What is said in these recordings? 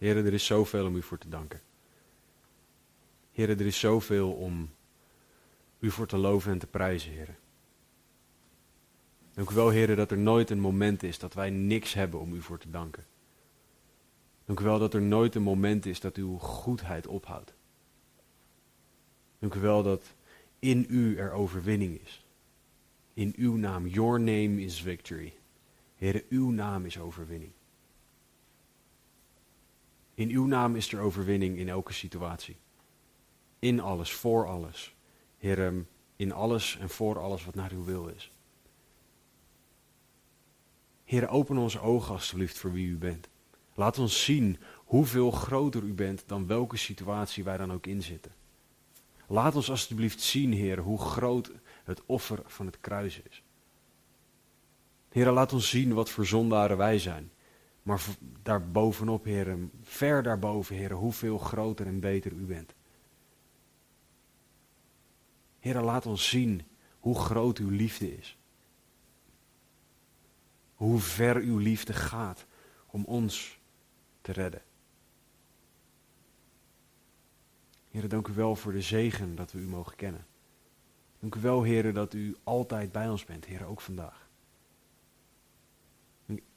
Heren, er is zoveel om u voor te danken. Heren, er is zoveel om u voor te loven en te prijzen, heren. Dank u wel, heren, dat er nooit een moment is dat wij niks hebben om u voor te danken. Dank u wel dat er nooit een moment is dat uw goedheid ophoudt. Dank u wel dat in u er overwinning is. In uw naam, your name is victory. Heren, uw naam is overwinning. In uw naam is er overwinning in elke situatie. In alles, voor alles. Heer, in alles en voor alles wat naar uw wil is. Heer, open onze ogen alstublieft voor wie u bent. Laat ons zien hoeveel groter u bent dan welke situatie wij dan ook in zitten. Laat ons alstublieft zien, Heer, hoe groot het offer van het kruis is. Heer, laat ons zien wat voor zondaren wij zijn. Maar daarbovenop, Heer, ver daarboven, Heer, hoeveel groter en beter u bent. Heer, laat ons zien hoe groot uw liefde is. Hoe ver uw liefde gaat om ons te redden. Heer, dank u wel voor de zegen dat we u mogen kennen. Dank u wel, Heer, dat u altijd bij ons bent, Heer, ook vandaag.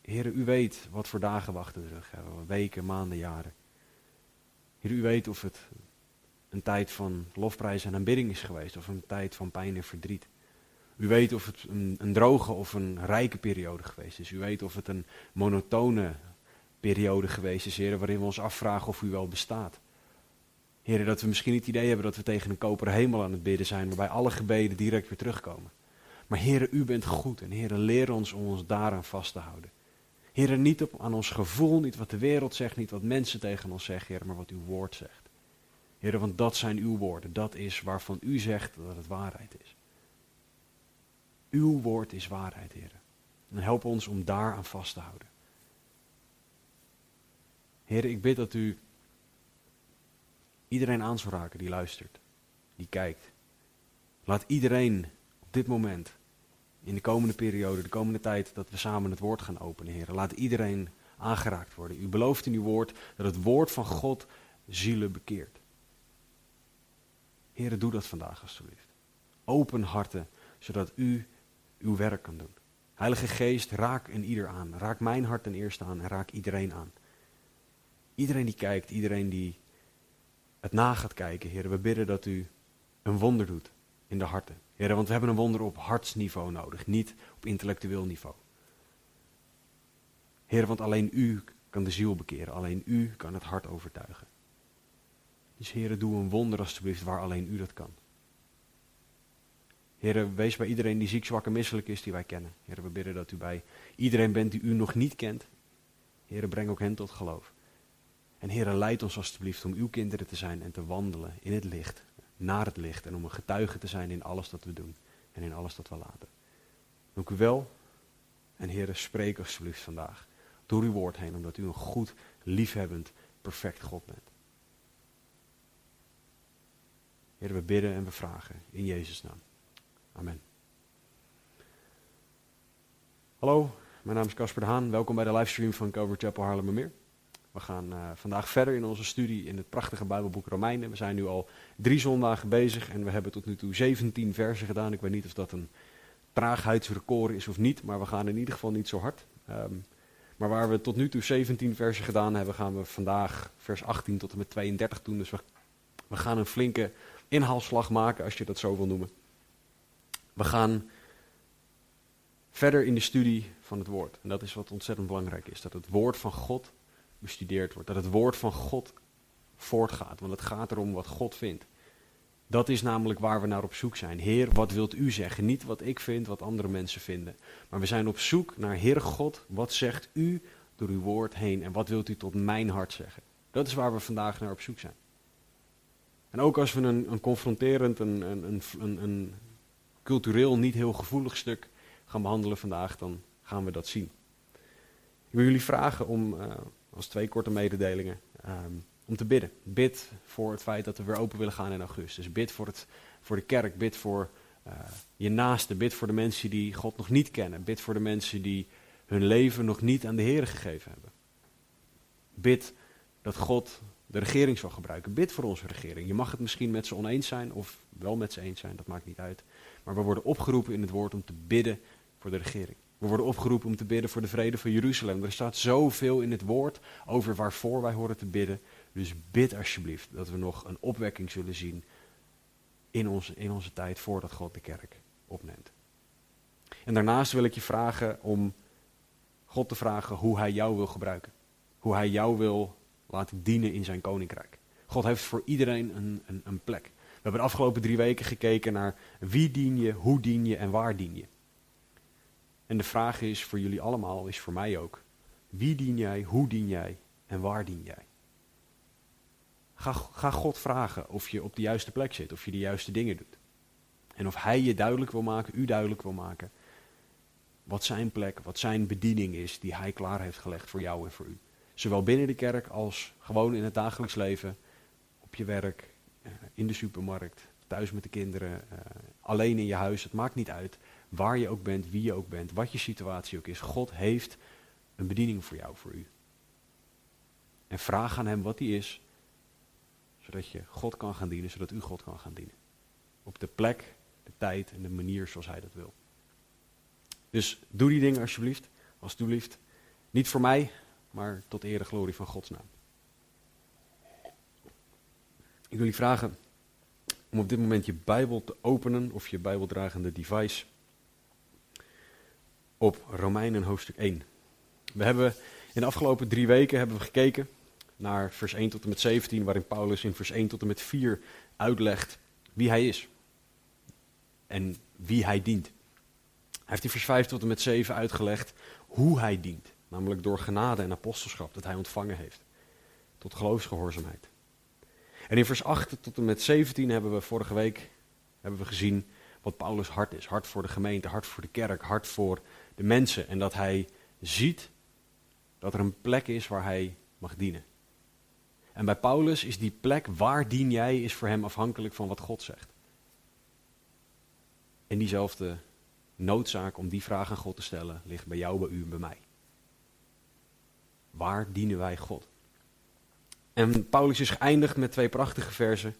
Heer, u weet wat voor dagen wachten de rug hebben. Weken, maanden, jaren. Heer, u weet of het een tijd van lofprijs en aanbidding is geweest. Of een tijd van pijn en verdriet. U weet of het een, een droge of een rijke periode geweest is. U weet of het een monotone periode geweest is, Heer, waarin we ons afvragen of u wel bestaat. Heer, dat we misschien het idee hebben dat we tegen een koperen hemel aan het bidden zijn, waarbij alle gebeden direct weer terugkomen. Maar Heer, u bent goed en Heer, leer ons om ons daaraan vast te houden. Heer, niet op, aan ons gevoel, niet wat de wereld zegt, niet wat mensen tegen ons zeggen, Heer, maar wat uw woord zegt. Heer, want dat zijn uw woorden. Dat is waarvan u zegt dat het waarheid is. Uw woord is waarheid, Heer. En help ons om daaraan vast te houden. Heer, ik bid dat u iedereen aan zal raken die luistert, die kijkt. Laat iedereen op dit moment in de komende periode, de komende tijd, dat we samen het woord gaan openen, Heer. Laat iedereen aangeraakt worden. U belooft in uw woord dat het woord van God zielen bekeert. Heer, doe dat vandaag alstublieft. Open harten, zodat u uw werk kan doen. Heilige Geest, raak een ieder aan. Raak mijn hart ten eerste aan en raak iedereen aan. Iedereen die kijkt, iedereen die het na gaat kijken, Heer, we bidden dat u een wonder doet in de harten. Heer, want we hebben een wonder op hartsniveau nodig, niet op intellectueel niveau. Heer, want alleen u kan de ziel bekeren, alleen u kan het hart overtuigen. Dus Heer, doe een wonder alstublieft waar alleen u dat kan. Heer, wees bij iedereen die ziek, zwak en misselijk is die wij kennen. Heer, we bidden dat u bij iedereen bent die u nog niet kent. Heer, breng ook hen tot geloof. En Heer, leid ons alstublieft om uw kinderen te zijn en te wandelen in het licht, naar het licht en om een getuige te zijn in alles dat we doen en in alles dat we laten. Dank u wel en Heer, spreek alsjeblieft vandaag door uw woord heen, omdat u een goed, liefhebbend, perfect God bent. Heer, we bidden en we vragen in Jezus' naam. Amen. Hallo, mijn naam is Casper de Haan. Welkom bij de livestream van Cover Chapel Haarlemmermeer. We gaan uh, vandaag verder in onze studie in het prachtige Bijbelboek Romeinen. We zijn nu al drie zondagen bezig en we hebben tot nu toe 17 versen gedaan. Ik weet niet of dat een traagheidsrecord is of niet, maar we gaan in ieder geval niet zo hard. Um, maar waar we tot nu toe 17 versen gedaan hebben, gaan we vandaag vers 18 tot en met 32 doen. Dus we, we gaan een flinke inhaalslag maken, als je dat zo wil noemen. We gaan verder in de studie van het woord. En dat is wat ontzettend belangrijk is. Dat het woord van God bestudeerd wordt. Dat het woord van God voortgaat. Want het gaat erom wat God vindt. Dat is namelijk waar we naar op zoek zijn. Heer, wat wilt u zeggen? Niet wat ik vind, wat andere mensen vinden. Maar we zijn op zoek naar Heer God. Wat zegt u door uw woord heen en wat wilt u tot mijn hart zeggen? Dat is waar we vandaag naar op zoek zijn. En ook als we een, een confronterend, een, een, een, cultureel niet heel gevoelig stuk gaan behandelen vandaag, dan gaan we dat zien. Ik wil jullie vragen om, uh, als twee korte mededelingen, um, om te bidden. Bid voor het feit dat we weer open willen gaan in augustus. Bid voor, het, voor de kerk, bid voor uh, je naaste, bid voor de mensen die God nog niet kennen. Bid voor de mensen die hun leven nog niet aan de Heer gegeven hebben. Bid dat God de regering zal gebruiken. Bid voor onze regering. Je mag het misschien met ze oneens zijn of wel met ze eens zijn, dat maakt niet uit. Maar we worden opgeroepen in het woord om te bidden voor de regering. We worden opgeroepen om te bidden voor de vrede van Jeruzalem. Er staat zoveel in het woord over waarvoor wij horen te bidden. Dus bid alsjeblieft dat we nog een opwekking zullen zien in onze, in onze tijd voordat God de kerk opneemt. En daarnaast wil ik je vragen om God te vragen hoe Hij jou wil gebruiken. Hoe Hij jou wil laten dienen in zijn koninkrijk. God heeft voor iedereen een, een, een plek. We hebben de afgelopen drie weken gekeken naar wie dien je, hoe dien je en waar dien je. En de vraag is voor jullie allemaal, is voor mij ook. Wie dien jij, hoe dien jij en waar dien jij? Ga, ga God vragen of je op de juiste plek zit, of je de juiste dingen doet. En of Hij je duidelijk wil maken, u duidelijk wil maken, wat zijn plek, wat zijn bediening is die Hij klaar heeft gelegd voor jou en voor u. Zowel binnen de kerk als gewoon in het dagelijks leven, op je werk, eh, in de supermarkt, thuis met de kinderen, eh, alleen in je huis. Het maakt niet uit waar je ook bent, wie je ook bent, wat je situatie ook is. God heeft een bediening voor jou, voor u. En vraag aan Hem wat die is, zodat je God kan gaan dienen, zodat u God kan gaan dienen. Op de plek, de tijd en de manier zoals Hij dat wil. Dus doe die dingen alsjeblieft, alsjeblieft. Niet voor mij, maar tot eer en glorie van Gods naam. Ik wil je vragen om op dit moment je Bijbel te openen of je Bijbeldragende device op Romeinen hoofdstuk 1. We hebben in de afgelopen drie weken hebben we gekeken naar vers 1 tot en met 17, waarin Paulus in vers 1 tot en met 4 uitlegt wie hij is en wie hij dient. Hij heeft in vers 5 tot en met 7 uitgelegd hoe hij dient, namelijk door genade en apostelschap dat hij ontvangen heeft, tot geloofsgehoorzaamheid. En in vers 8 tot en met 17 hebben we vorige week hebben we gezien wat Paulus hart is. Hart voor de gemeente, hart voor de kerk, hart voor de mensen. En dat hij ziet dat er een plek is waar hij mag dienen. En bij Paulus is die plek waar dien jij is voor hem afhankelijk van wat God zegt. En diezelfde noodzaak om die vraag aan God te stellen ligt bij jou, bij u en bij mij. Waar dienen wij God? En Paulus is geëindigd met twee prachtige versen.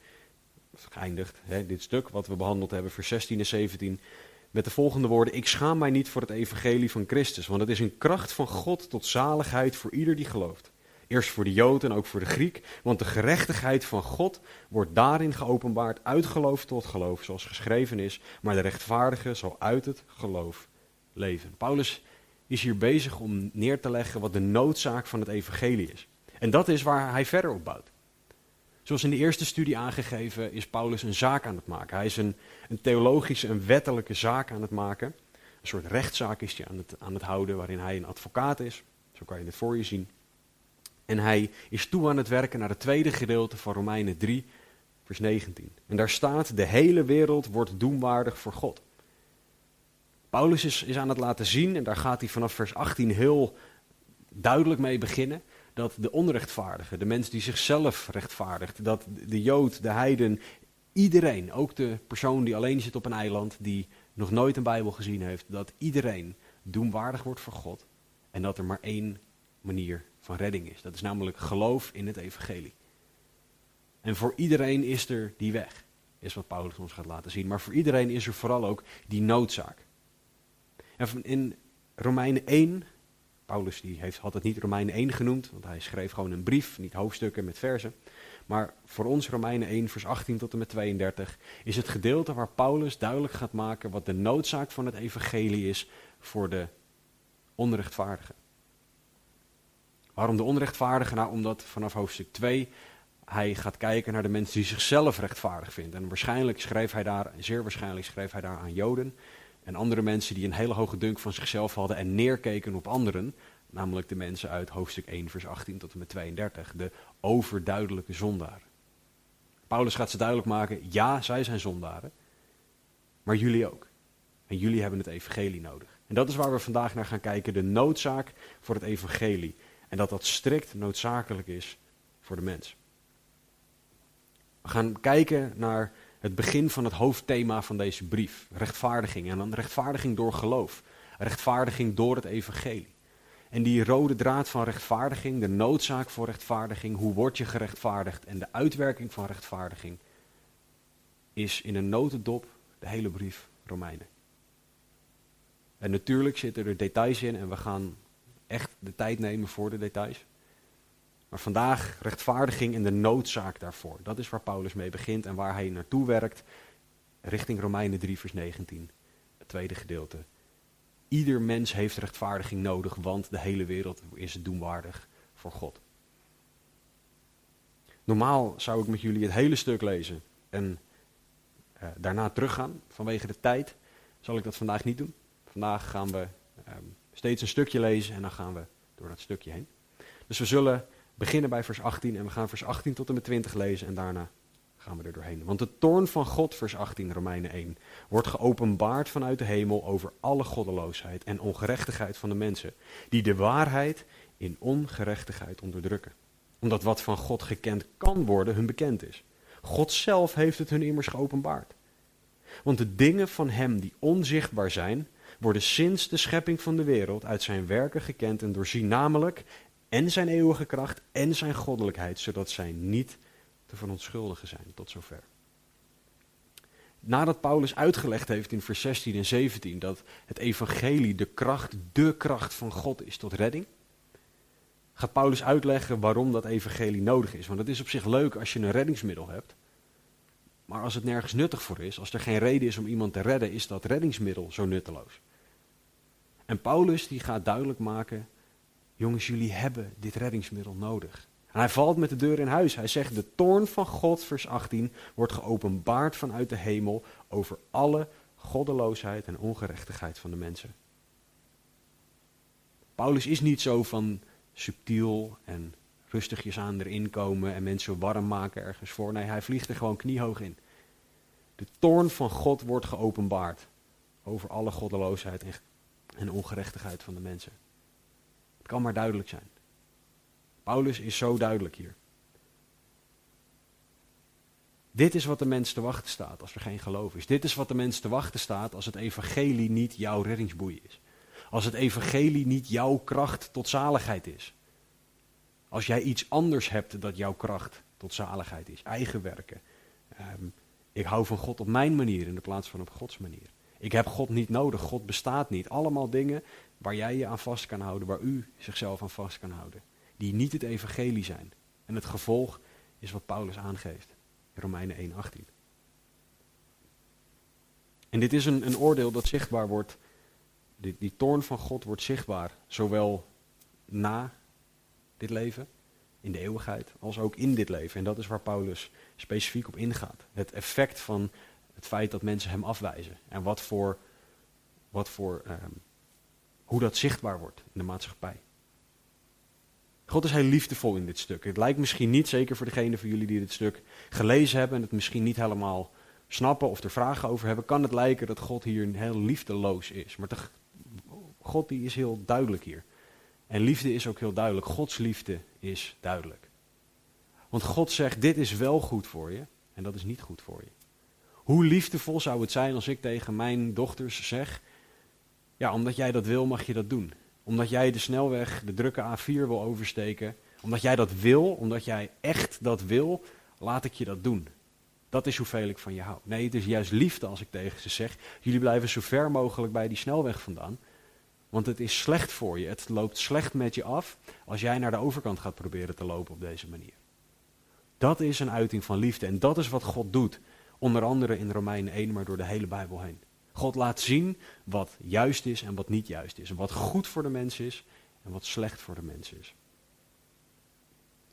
Geëindigd, hè, dit stuk wat we behandeld hebben, vers 16 en 17. Met de volgende woorden: Ik schaam mij niet voor het evangelie van Christus, want het is een kracht van God tot zaligheid voor ieder die gelooft. Eerst voor de Jood en ook voor de Griek, want de gerechtigheid van God wordt daarin geopenbaard uit geloof tot geloof, zoals geschreven is, maar de rechtvaardige zal uit het geloof leven. Paulus is hier bezig om neer te leggen wat de noodzaak van het evangelie is. En dat is waar hij verder op bouwt. Zoals in de eerste studie aangegeven is Paulus een zaak aan het maken. Hij is een, een theologische, een wettelijke zaak aan het maken. Een soort rechtszaak is hij aan het, aan het houden waarin hij een advocaat is. Zo kan je het voor je zien. En hij is toe aan het werken naar het tweede gedeelte van Romeinen 3, vers 19. En daar staat, de hele wereld wordt doemwaardig voor God. Paulus is, is aan het laten zien, en daar gaat hij vanaf vers 18 heel duidelijk mee beginnen, dat de onrechtvaardige, de mens die zichzelf rechtvaardigt, dat de Jood, de Heiden, iedereen, ook de persoon die alleen zit op een eiland, die nog nooit een Bijbel gezien heeft, dat iedereen doemwaardig wordt voor God en dat er maar één manier van redding is. Dat is namelijk geloof in het evangelie. En voor iedereen is er die weg, is wat Paulus ons gaat laten zien. Maar voor iedereen is er vooral ook die noodzaak. En in Romeinen 1, Paulus die heeft, had het niet Romeinen 1 genoemd, want hij schreef gewoon een brief, niet hoofdstukken met versen. Maar voor ons Romeinen 1, vers 18 tot en met 32, is het gedeelte waar Paulus duidelijk gaat maken wat de noodzaak van het evangelie is voor de onrechtvaardigen. Waarom de onrechtvaardige? Nou, omdat vanaf hoofdstuk 2 hij gaat kijken naar de mensen die zichzelf rechtvaardig vinden. En waarschijnlijk schreef hij daar, zeer waarschijnlijk schreef hij daar aan Joden en andere mensen die een hele hoge dunk van zichzelf hadden en neerkeken op anderen. Namelijk de mensen uit hoofdstuk 1, vers 18 tot en met 32. De overduidelijke zondaren. Paulus gaat ze duidelijk maken, ja, zij zijn zondaren. Maar jullie ook. En jullie hebben het evangelie nodig. En dat is waar we vandaag naar gaan kijken, de noodzaak voor het evangelie. En dat dat strikt noodzakelijk is voor de mens. We gaan kijken naar het begin van het hoofdthema van deze brief. Rechtvaardiging. En dan rechtvaardiging door geloof. Rechtvaardiging door het evangelie. En die rode draad van rechtvaardiging, de noodzaak voor rechtvaardiging, hoe word je gerechtvaardigd en de uitwerking van rechtvaardiging, is in een notendop de hele brief Romeinen. En natuurlijk zitten er details in en we gaan echt de tijd nemen voor de details. Maar vandaag rechtvaardiging en de noodzaak daarvoor. Dat is waar Paulus mee begint en waar hij naartoe werkt richting Romeinen 3 vers 19. Het tweede gedeelte. Ieder mens heeft rechtvaardiging nodig, want de hele wereld is doenwaardig voor God. Normaal zou ik met jullie het hele stuk lezen en uh, daarna teruggaan. Vanwege de tijd zal ik dat vandaag niet doen. Vandaag gaan we um, steeds een stukje lezen en dan gaan we door dat stukje heen. Dus we zullen beginnen bij vers 18 en we gaan vers 18 tot en met 20 lezen en daarna gaan we er doorheen. Want de toorn van God, vers 18, Romeinen 1, wordt geopenbaard vanuit de hemel over alle goddeloosheid en ongerechtigheid van de mensen, die de waarheid in ongerechtigheid onderdrukken. Omdat wat van God gekend kan worden, hun bekend is. God zelf heeft het hun immers geopenbaard. Want de dingen van Hem die onzichtbaar zijn, worden sinds de schepping van de wereld uit zijn werken gekend en doorzien, namelijk en zijn eeuwige kracht en zijn goddelijkheid, zodat zij niet te verontschuldigen zijn. Tot zover. Nadat Paulus uitgelegd heeft in vers 16 en 17 dat het evangelie de kracht, de kracht van God is tot redding, gaat Paulus uitleggen waarom dat evangelie nodig is. Want het is op zich leuk als je een reddingsmiddel hebt. Maar als het nergens nuttig voor is, als er geen reden is om iemand te redden, is dat reddingsmiddel zo nutteloos. En Paulus die gaat duidelijk maken, jongens, jullie hebben dit reddingsmiddel nodig. En hij valt met de deur in huis. Hij zegt, de toorn van God, vers 18, wordt geopenbaard vanuit de hemel over alle goddeloosheid en ongerechtigheid van de mensen. Paulus is niet zo van subtiel en rustigjes aan erin komen en mensen warm maken ergens voor. Nee, hij vliegt er gewoon kniehoog in. De toorn van God wordt geopenbaard over alle goddeloosheid en ongerechtigheid van de mensen. Het kan maar duidelijk zijn. Paulus is zo duidelijk hier. Dit is wat de mens te wachten staat als er geen geloof is. Dit is wat de mens te wachten staat als het evangelie niet jouw reddingsboei is. Als het evangelie niet jouw kracht tot zaligheid is. Als jij iets anders hebt dat jouw kracht tot zaligheid is. Eigen werken. Ehm, ik hou van God op mijn manier in de plaats van op Gods manier. Ik heb God niet nodig. God bestaat niet. Allemaal dingen waar jij je aan vast kan houden. Waar u zichzelf aan vast kan houden die niet het evangelie zijn. En het gevolg is wat Paulus aangeeft in Romeinen 1:18. En dit is een, een oordeel dat zichtbaar wordt, die, die toorn van God wordt zichtbaar, zowel na dit leven, in de eeuwigheid, als ook in dit leven. En dat is waar Paulus specifiek op ingaat. Het effect van het feit dat mensen hem afwijzen. En wat voor, wat voor ehm, hoe dat zichtbaar wordt in de maatschappij. God is heel liefdevol in dit stuk. Het lijkt misschien niet, zeker voor degenen van jullie die dit stuk gelezen hebben en het misschien niet helemaal snappen of er vragen over hebben, kan het lijken dat God hier heel liefdeloos is. Maar God die is heel duidelijk hier. En liefde is ook heel duidelijk. Gods liefde is duidelijk. Want God zegt, dit is wel goed voor je en dat is niet goed voor je. Hoe liefdevol zou het zijn als ik tegen mijn dochters zeg, ja, omdat jij dat wil, mag je dat doen omdat jij de snelweg, de drukke A4 wil oversteken, omdat jij dat wil, omdat jij echt dat wil, laat ik je dat doen. Dat is hoeveel ik van je hou. Nee, het is juist liefde als ik tegen ze zeg, jullie blijven zo ver mogelijk bij die snelweg vandaan. Want het is slecht voor je. Het loopt slecht met je af als jij naar de overkant gaat proberen te lopen op deze manier. Dat is een uiting van liefde en dat is wat God doet. Onder andere in Romeinen 1, maar door de hele Bijbel heen. God laat zien wat juist is en wat niet juist is. En wat goed voor de mens is en wat slecht voor de mens is.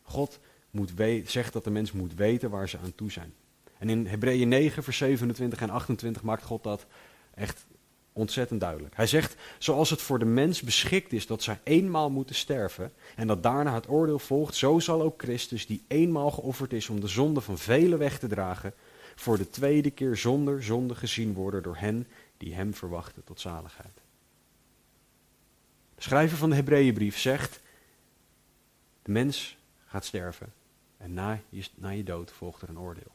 God moet zegt dat de mens moet weten waar ze aan toe zijn. En in Hebreeën 9, vers 27 en 28 maakt God dat echt ontzettend duidelijk. Hij zegt, zoals het voor de mens beschikt is dat zij eenmaal moeten sterven en dat daarna het oordeel volgt, zo zal ook Christus, die eenmaal geofferd is om de zonde van velen weg te dragen, voor de tweede keer zonder zonde gezien worden door hen die hem verwachten tot zaligheid. De schrijver van de Hebreeënbrief zegt, de mens gaat sterven en na je, na dood volgt er een oordeel.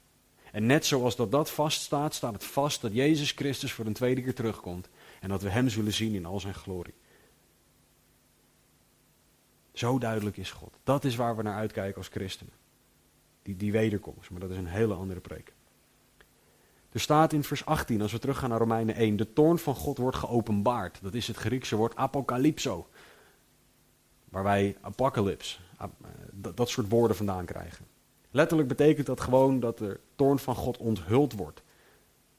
En net zoals dat dat vaststaat, staat het vast dat Jezus Christus voor een tweede keer terugkomt. En dat we Hem zullen zien in al zijn glorie. Zo duidelijk is God. Dat is waar we naar uitkijken als christenen. Die, die wederkomst, maar dat is een hele andere preek. Er staat in vers 18, als we teruggaan naar Romeinen 1, de toorn van God wordt geopenbaard. Dat is het Griekse woord apocalypso. Waar wij apocalyps, dat soort woorden vandaan krijgen. Letterlijk betekent dat gewoon dat de toorn van God onthuld wordt.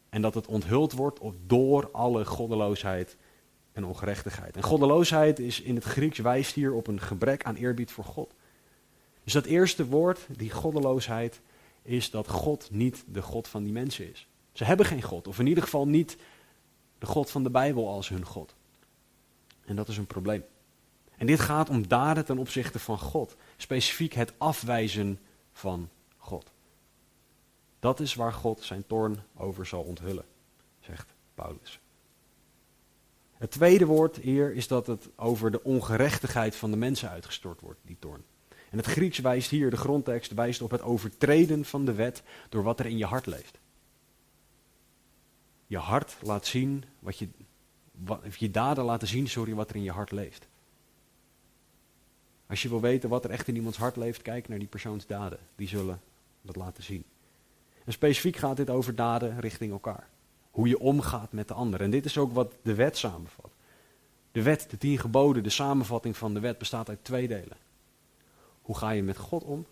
En dat het onthuld wordt door alle goddeloosheid en ongerechtigheid. En goddeloosheid is in het Grieks wijst hier op een gebrek aan eerbied voor God. Dus dat eerste woord, die goddeloosheid, is dat God niet de God van die mensen is. Ze hebben geen God, of in ieder geval niet de God van de Bijbel als hun God. En dat is een probleem. En dit gaat om daden ten opzichte van God. Specifiek het afwijzen van God. Dat is waar God zijn toorn over zal onthullen, zegt Paulus. Het tweede woord hier is dat het over de ongerechtigheid van de mensen uitgestort wordt, die toorn. En het Grieks wijst hier, de grondtekst wijst op het overtreden van de wet door wat er in je hart leeft. Je hart laat zien wat je, wat, je daden laten zien, sorry, wat er in je hart leeft. Als je wil weten wat er echt in iemands hart leeft, kijk naar die persoons daden. Die zullen dat laten zien. En specifiek gaat dit over daden richting elkaar. Hoe je omgaat met de ander. En dit is ook wat de wet samenvat. De wet, de tien geboden, de samenvatting van de wet bestaat uit twee delen. Hoe ga je met God om?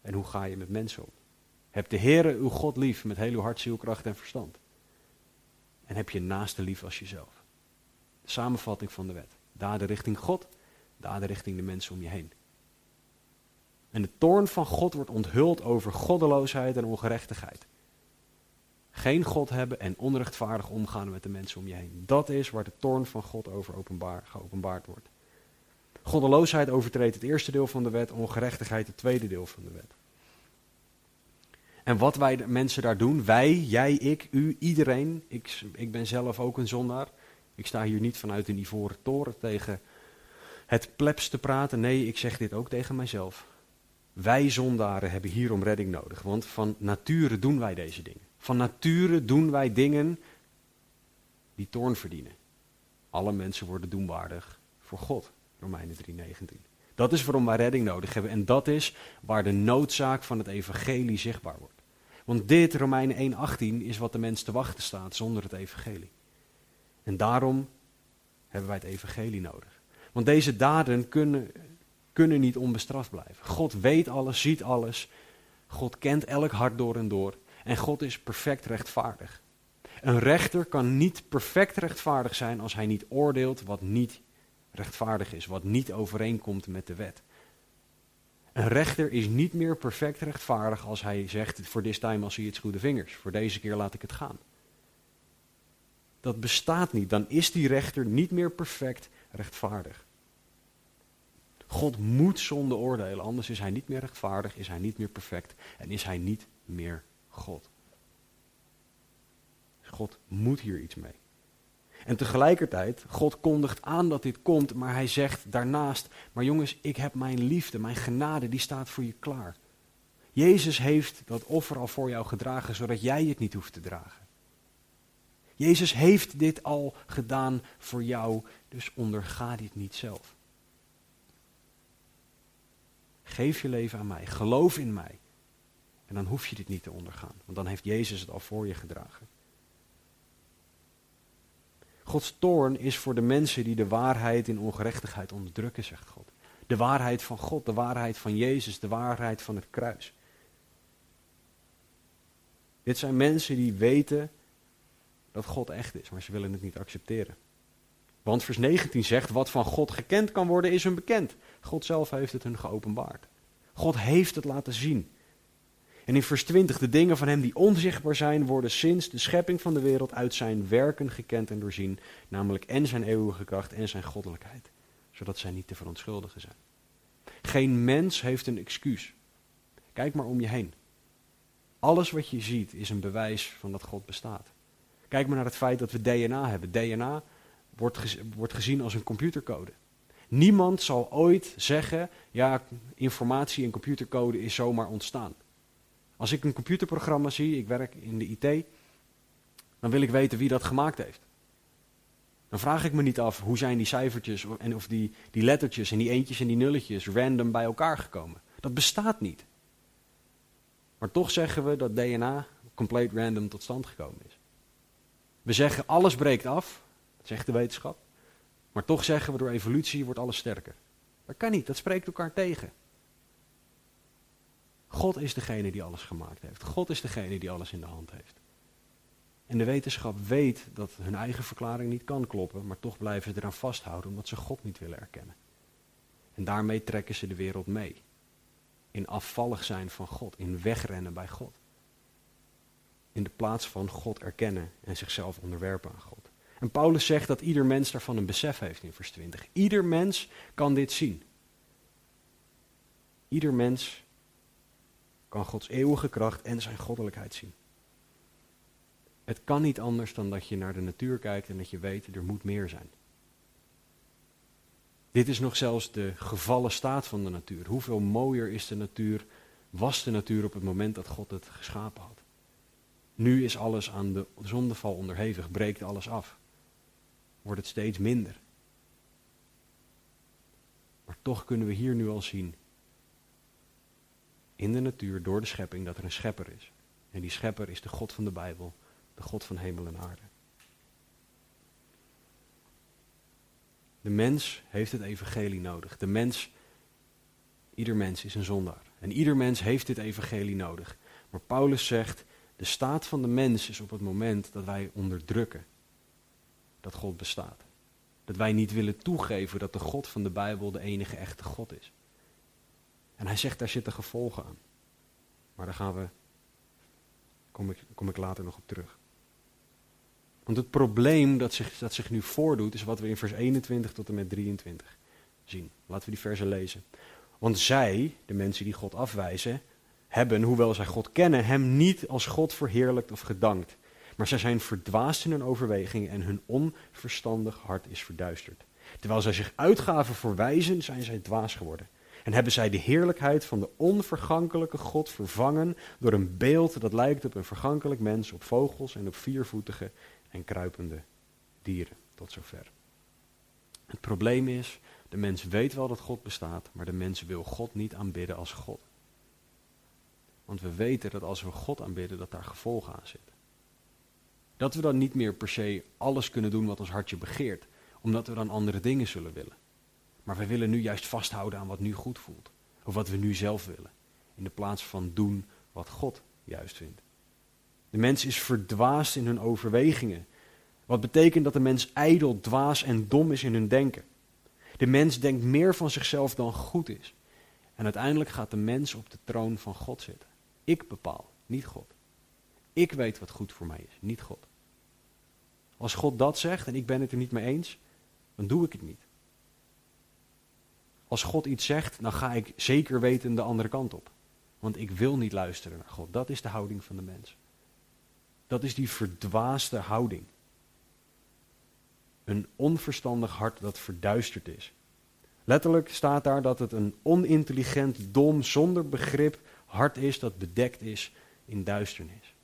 En hoe ga je met mensen om? Heb de Heere uw God lief met heel uw hart, ziel, kracht en verstand. En heb je naaste lief als jezelf. Samenvatting van de wet. Daden richting God daden richting de mensen om je heen. En de toorn van God wordt onthuld over goddeloosheid en ongerechtigheid. Geen God hebben en onrechtvaardig omgaan met de mensen om je heen. Dat is waar de toorn van God over openbaar, geopenbaard wordt. Goddeloosheid overtreedt het eerste deel van de wet, ongerechtigheid het tweede deel van de wet. En wat wij mensen daar doen, wij, jij, ik, u, iedereen, ik, ik ben zelf ook een zondaar. Ik sta hier niet vanuit een ivoren toren tegen het plebs te praten. Nee, ik zeg dit ook tegen mijzelf. Wij zondaren hebben hierom redding nodig, want van nature doen wij deze dingen. Van nature doen wij dingen die toorn verdienen. Alle mensen worden doenwaardig voor God, Romeinen 3:19. Dat is waarom wij redding nodig hebben en dat is waar de noodzaak van het evangelie zichtbaar wordt. Want dit, Romeinen 1:18, is wat de mens te wachten staat zonder het evangelie. En daarom hebben wij het evangelie nodig. Want deze daden kunnen, kunnen niet onbestraft blijven. God weet alles, ziet alles. God kent elk hart door en door. En God is perfect rechtvaardig. Een rechter kan niet perfect rechtvaardig zijn als hij niet oordeelt wat niet rechtvaardig is, wat niet overeenkomt met de wet. Een rechter is niet meer perfect rechtvaardig als hij zegt, voor this time als hij iets goede vingers, voor deze keer laat ik het gaan. Dat bestaat niet, dan is die rechter niet meer perfect rechtvaardig. God moet zonde oordelen, anders is hij niet meer rechtvaardig, is hij niet meer perfect en is hij niet meer God. God moet hier iets mee. En tegelijkertijd, God kondigt aan dat dit komt, maar hij zegt daarnaast, maar jongens, ik heb mijn liefde, mijn genade, die staat voor je klaar. Jezus heeft dat offer al voor jou gedragen, zodat jij het niet hoeft te dragen. Jezus heeft dit al gedaan voor jou, dus onderga dit niet zelf. Geef je leven aan mij. Geloof in mij. En dan hoef je dit niet te ondergaan. Want dan heeft Jezus het al voor je gedragen. Gods toorn is voor de mensen die de waarheid in ongerechtigheid onderdrukken, zegt God. De waarheid van God, de waarheid van Jezus, de waarheid van het kruis. Dit zijn mensen die weten dat God echt is, maar ze willen het niet accepteren. Want vers 19 zegt, wat van God gekend kan worden is hun bekend. God zelf heeft het hun geopenbaard. God heeft het laten zien. En in vers 20, de dingen van hem die onzichtbaar zijn, worden sinds de schepping van de wereld uit zijn werken gekend en doorzien, namelijk en zijn eeuwige kracht en zijn goddelijkheid, zodat zij niet te verontschuldigen zijn. Geen mens heeft een excuus. Kijk maar om je heen. Alles wat je ziet is een bewijs van dat God bestaat. Kijk maar naar het feit dat we DNA hebben. DNA wordt, wordt gezien als een computercode. Niemand zal ooit zeggen, ja, informatie en computercode is zomaar ontstaan. Als ik een computerprogramma zie, ik werk in de IT, dan wil ik weten wie dat gemaakt heeft. Dan vraag ik me niet af hoe zijn die cijfertjes en of die, die lettertjes en die eentjes en die nulletjes random bij elkaar gekomen. Dat bestaat niet. Maar toch zeggen we dat DNA compleet random tot stand gekomen is. We zeggen alles breekt af, dat zegt de wetenschap. Maar toch zeggen we door evolutie wordt alles sterker. Dat kan niet, dat spreekt elkaar tegen. God is degene die alles gemaakt heeft. God is degene die alles in de hand heeft. En de wetenschap weet dat hun eigen verklaring niet kan kloppen, maar toch blijven ze eraan vasthouden omdat ze God niet willen erkennen. En daarmee trekken ze de wereld mee. In afvallig zijn van God, in wegrennen bij God. In de plaats van God erkennen en zichzelf onderwerpen aan God. En Paulus zegt dat ieder mens daarvan een besef heeft in vers 20. Ieder mens kan dit zien. Ieder mens kan Gods eeuwige kracht en zijn goddelijkheid zien. Het kan niet anders dan dat je naar de natuur kijkt en dat je weet, er moet meer zijn. Dit is nog zelfs de gevallen staat van de natuur. Hoeveel mooier is de natuur, was de natuur op het moment dat God het geschapen had. Nu is alles aan de zondeval onderhevig, breekt alles af. Wordt het steeds minder. Maar toch kunnen we hier nu al zien, in de natuur, door de schepping, dat er een schepper is. En die schepper is de God van de Bijbel, de God van hemel en aarde. De mens heeft het evangelie nodig. De mens, ieder mens is een zondaar. En ieder mens heeft dit evangelie nodig. Maar Paulus zegt, de staat van de mens is op het moment dat wij onderdrukken dat God bestaat. Dat wij niet willen toegeven dat de God van de Bijbel de enige echte God is. En hij zegt, daar zitten gevolgen aan. Maar daar gaan we, kom ik, kom ik later nog op terug. Want het probleem dat zich, dat zich nu voordoet, is wat we in vers 21 tot en met 23 zien. Laten we die versen lezen. Want zij, de mensen die God afwijzen, hebben, hoewel zij God kennen, hem niet als God verheerlijkt of gedankt. Maar zij zijn verdwaasd in hun overwegingen en hun onverstandig hart is verduisterd. Terwijl zij zich uitgaven voor wijzen, zijn zij dwaas geworden. En hebben zij de heerlijkheid van de onvergankelijke God vervangen door een beeld dat lijkt op een vergankelijk mens, op vogels en op viervoetige en kruipende dieren. Tot zover. Het probleem is, de mens weet wel dat God bestaat, maar de mens wil God niet aanbidden als God. Want we weten dat als we God aanbidden, dat daar gevolgen aan zitten. Dat we dan niet meer per se alles kunnen doen wat ons hartje begeert, omdat we dan andere dingen zullen willen. Maar we willen nu juist vasthouden aan wat nu goed voelt. Of wat we nu zelf willen. In de plaats van doen wat God juist vindt. De mens is verdwaasd in hun overwegingen. Wat betekent dat de mens ijdel, dwaas en dom is in hun denken. De mens denkt meer van zichzelf dan goed is. En uiteindelijk gaat de mens op de troon van God zitten. Ik bepaal, niet God. Ik weet wat goed voor mij is, niet God. Als God dat zegt en ik ben het er niet mee eens, dan doe ik het niet. Als God iets zegt, dan ga ik zeker weten de andere kant op. Want ik wil niet luisteren naar God. Dat is de houding van de mens. Dat is die verdwaasde houding. Een onverstandig hart dat verduisterd is. Letterlijk staat daar dat het een onintelligent, dom, zonder begrip hart is dat bedekt is in duisternis.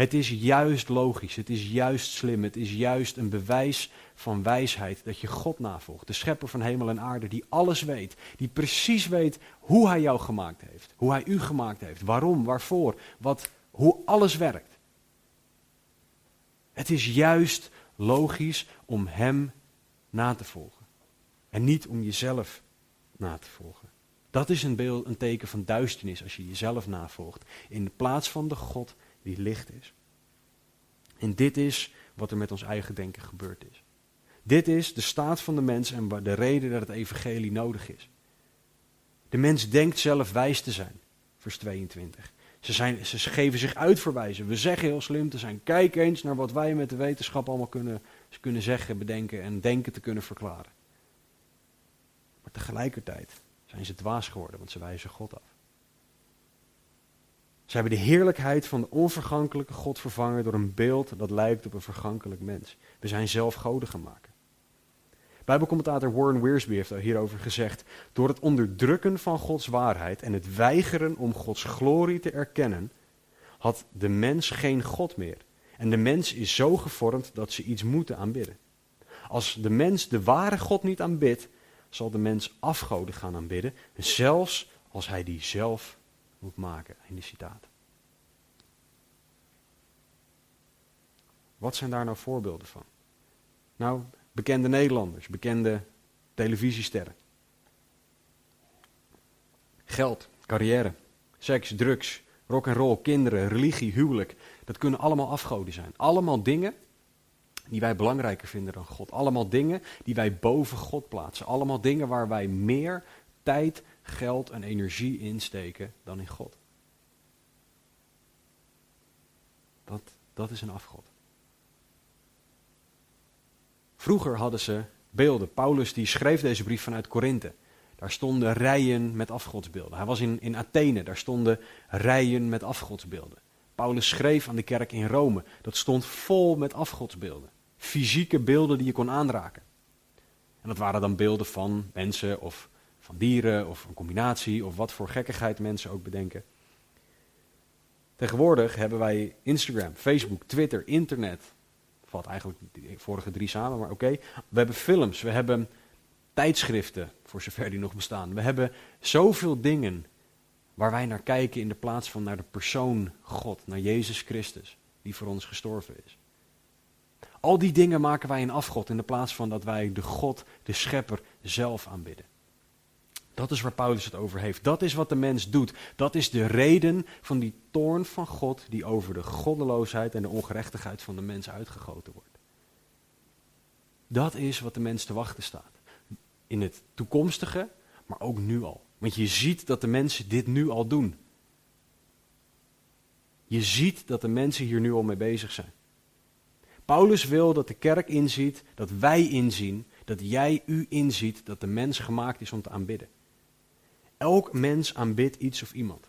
Het is juist logisch, het is juist slim, het is juist een bewijs van wijsheid dat je God navolgt. De schepper van hemel en aarde, die alles weet, die precies weet hoe hij jou gemaakt heeft, hoe hij u gemaakt heeft, waarom, waarvoor, wat, hoe alles werkt. Het is juist logisch om hem na te volgen en niet om jezelf na te volgen. Dat is een, beeld, een teken van duisternis als je jezelf navolgt in plaats van de God die licht is. En dit is wat er met ons eigen denken gebeurd is. Dit is de staat van de mens en de reden dat het evangelie nodig is. De mens denkt zelf wijs te zijn. vers 22. Ze, zijn, ze geven zich uit voor wijzen. We zeggen heel slim te zijn. Kijk eens naar wat wij met de wetenschap allemaal kunnen, kunnen zeggen, bedenken en denken te kunnen verklaren. Maar tegelijkertijd zijn ze dwaas geworden, want ze wijzen God af. Ze hebben de heerlijkheid van de onvergankelijke God vervangen door een beeld dat lijkt op een vergankelijk mens. We zijn zelf goden gemaakt. Bijbelcommentator Warren Wiersbe heeft hierover gezegd: Door het onderdrukken van Gods waarheid en het weigeren om Gods glorie te erkennen, had de mens geen God meer. En de mens is zo gevormd dat ze iets moeten aanbidden. Als de mens de ware God niet aanbidt, zal de mens afgoden gaan aanbidden, zelfs als hij die zelf moet maken. In de citaat. Wat zijn daar nou voorbeelden van? Nou, bekende Nederlanders, bekende televisiesterren. Geld, carrière, seks, drugs, rock en roll, kinderen, religie, huwelijk. Dat kunnen allemaal afgoden zijn. Allemaal dingen die wij belangrijker vinden dan God. Allemaal dingen die wij boven God plaatsen. Allemaal dingen waar wij meer tijd, geld en energie insteken dan in God. Dat, dat is een afgod. Vroeger hadden ze beelden. Paulus die schreef deze brief vanuit Korinthe. Daar stonden rijen met afgodsbeelden. Hij was in, in Athene, daar stonden rijen met afgodsbeelden. Paulus schreef aan de kerk in Rome. Dat stond vol met afgodsbeelden. Fysieke beelden die je kon aanraken. En dat waren dan beelden van mensen of van dieren of een combinatie of wat voor gekkigheid mensen ook bedenken. Tegenwoordig hebben wij Instagram, Facebook, Twitter, internet, valt eigenlijk de vorige drie samen, maar oké. We hebben films, we hebben tijdschriften, voor zover die nog bestaan. We hebben zoveel dingen waar wij naar kijken in de plaats van naar de persoon God, naar Jezus Christus, die voor ons gestorven is. Al die dingen maken wij een afgod in de plaats van dat wij de God, de schepper, zelf aanbidden. Dat is waar Paulus het over heeft. Dat is wat de mens doet. Dat is de reden van die toorn van God die over de goddeloosheid en de ongerechtigheid van de mens uitgegoten wordt. Dat is wat de mens te wachten staat. In het toekomstige, maar ook nu al. Want je ziet dat de mensen dit nu al doen. Je ziet dat de mensen hier nu al mee bezig zijn. Paulus wil dat de kerk inziet, dat wij inzien, dat jij u inziet dat de mens gemaakt is om te aanbidden. Elk mens aanbidt iets of iemand.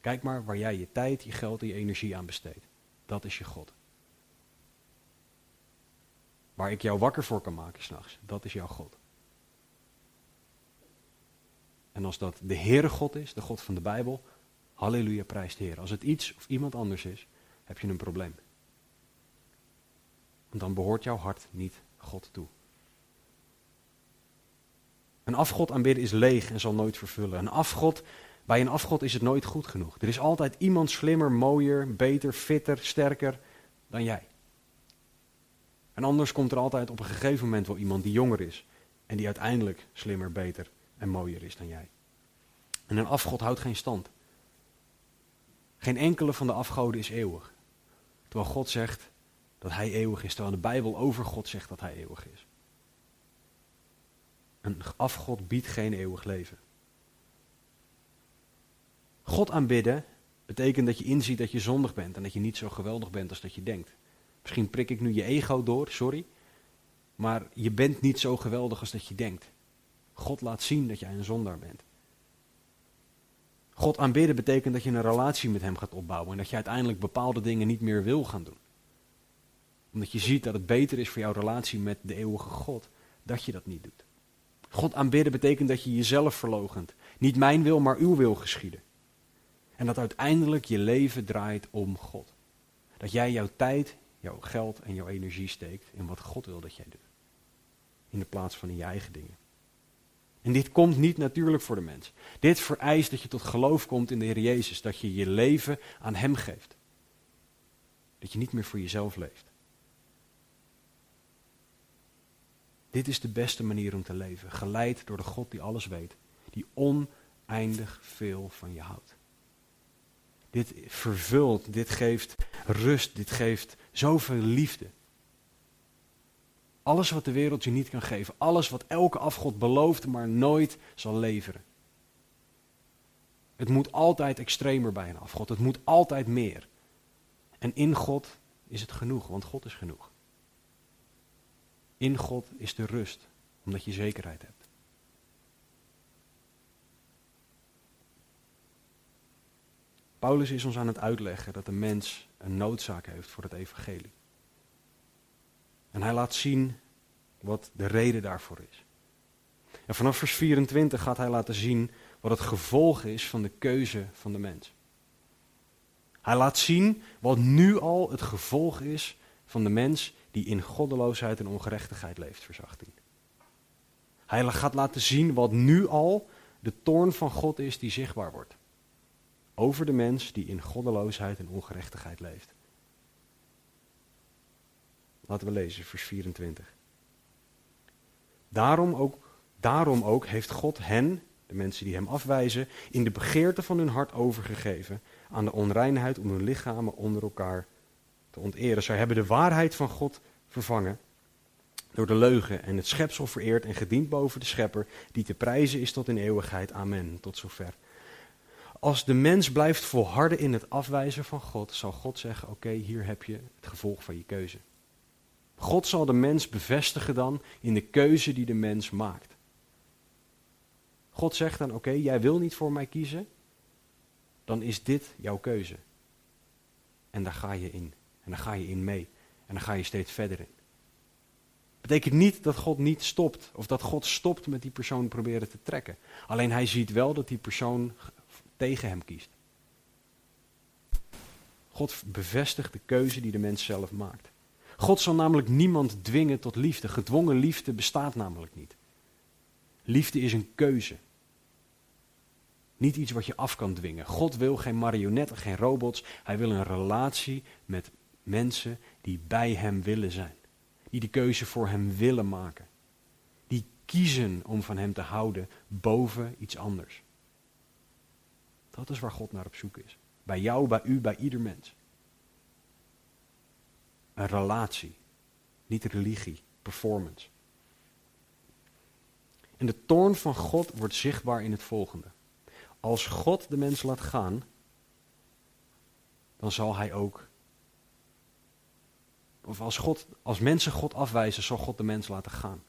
Kijk maar waar jij je tijd, je geld en je energie aan besteedt. Dat is je God. Waar ik jou wakker voor kan maken s'nachts, dat is jouw God. En als dat de Heere God is, de God van de Bijbel, halleluja, prijs de Heer. Als het iets of iemand anders is, heb je een probleem. Want dan behoort jouw hart niet God toe. Een afgod aanbidden is leeg en zal nooit vervullen. Een afgod, bij een afgod is het nooit goed genoeg. Er is altijd iemand slimmer, mooier, beter, fitter, sterker dan jij. En anders komt er altijd op een gegeven moment wel iemand die jonger is. En die uiteindelijk slimmer, beter en mooier is dan jij. En een afgod houdt geen stand. Geen enkele van de afgoden is eeuwig. Terwijl God zegt dat hij eeuwig is. Terwijl de Bijbel over God zegt dat hij eeuwig is. Een afgod biedt geen eeuwig leven. God aanbidden betekent dat je inziet dat je zondig bent en dat je niet zo geweldig bent als dat je denkt. Misschien prik ik nu je ego door, sorry. Maar je bent niet zo geweldig als dat je denkt. God laat zien dat jij een zondaar bent. God aanbidden betekent dat je een relatie met Hem gaat opbouwen en dat je uiteindelijk bepaalde dingen niet meer wil gaan doen. Omdat je ziet dat het beter is voor jouw relatie met de eeuwige God dat je dat niet doet. God aanbidden betekent dat je jezelf verlogent. Niet mijn wil, maar uw wil geschieden. En dat uiteindelijk je leven draait om God. Dat jij jouw tijd, jouw geld en jouw energie steekt in wat God wil dat jij doet. In de plaats van in je eigen dingen. En dit komt niet natuurlijk voor de mens. Dit vereist dat je tot geloof komt in de Heer Jezus. Dat je je leven aan Hem geeft. Dat je niet meer voor jezelf leeft. Dit is de beste manier om te leven. Geleid door de God die alles weet. Die oneindig veel van je houdt. Dit vervult, dit geeft rust, dit geeft zoveel liefde. Alles wat de wereld je niet kan geven. Alles wat elke afgod belooft, maar nooit zal leveren. Het moet altijd extremer bij een afgod. Het moet altijd meer. En in God is het genoeg, want God is genoeg. In God is de rust, omdat je zekerheid hebt. Paulus is ons aan het uitleggen dat de mens een noodzaak heeft voor het evangelie. En hij laat zien wat de reden daarvoor is. En vanaf vers 24 gaat hij laten zien wat het gevolg is van de keuze van de mens. Hij laat zien wat nu al het gevolg is van de mens die in goddeloosheid en ongerechtigheid leeft, vers 18. Hij gaat laten zien wat nu al de toorn van God is die zichtbaar wordt. Over de mens die in goddeloosheid en ongerechtigheid leeft. Laten we lezen, vers 24. Daarom ook, daarom ook heeft God hen, de mensen die hem afwijzen, in de begeerte van hun hart overgegeven aan de onreinheid om hun lichamen onder elkaar te onteren. Zij hebben de waarheid van God vervangen door de leugen en het schepsel vereerd en gediend boven de schepper, die te prijzen is tot in eeuwigheid. Amen. Tot zover. Als de mens blijft volharden in het afwijzen van God, zal God zeggen: Oké, hier heb je het gevolg van je keuze. God zal de mens bevestigen dan in de keuze die de mens maakt. God zegt dan: Oké, jij wil niet voor mij kiezen, dan is dit jouw keuze. En daar ga je in. En daar ga je in mee. En dan ga je steeds verder in. Betekent niet dat God niet stopt. Of dat God stopt met die persoon proberen te trekken. Alleen hij ziet wel dat die persoon tegen hem kiest. God bevestigt de keuze die de mens zelf maakt. God zal namelijk niemand dwingen tot liefde. Gedwongen liefde bestaat namelijk niet. Liefde is een keuze. Niet iets wat je af kan dwingen. God wil geen marionetten, geen robots. Hij wil een relatie met mensen die bij hem willen zijn. Die de keuze voor hem willen maken. Die kiezen om van hem te houden boven iets anders. Dat is waar God naar op zoek is. Bij jou, bij u, bij ieder mens. Een relatie. Niet religie, performance. En de toorn van God wordt zichtbaar in het volgende. Als God de mens laat gaan, dan zal hij ook. Of als, God, als mensen God afwijzen, zal God de mens laten gaan.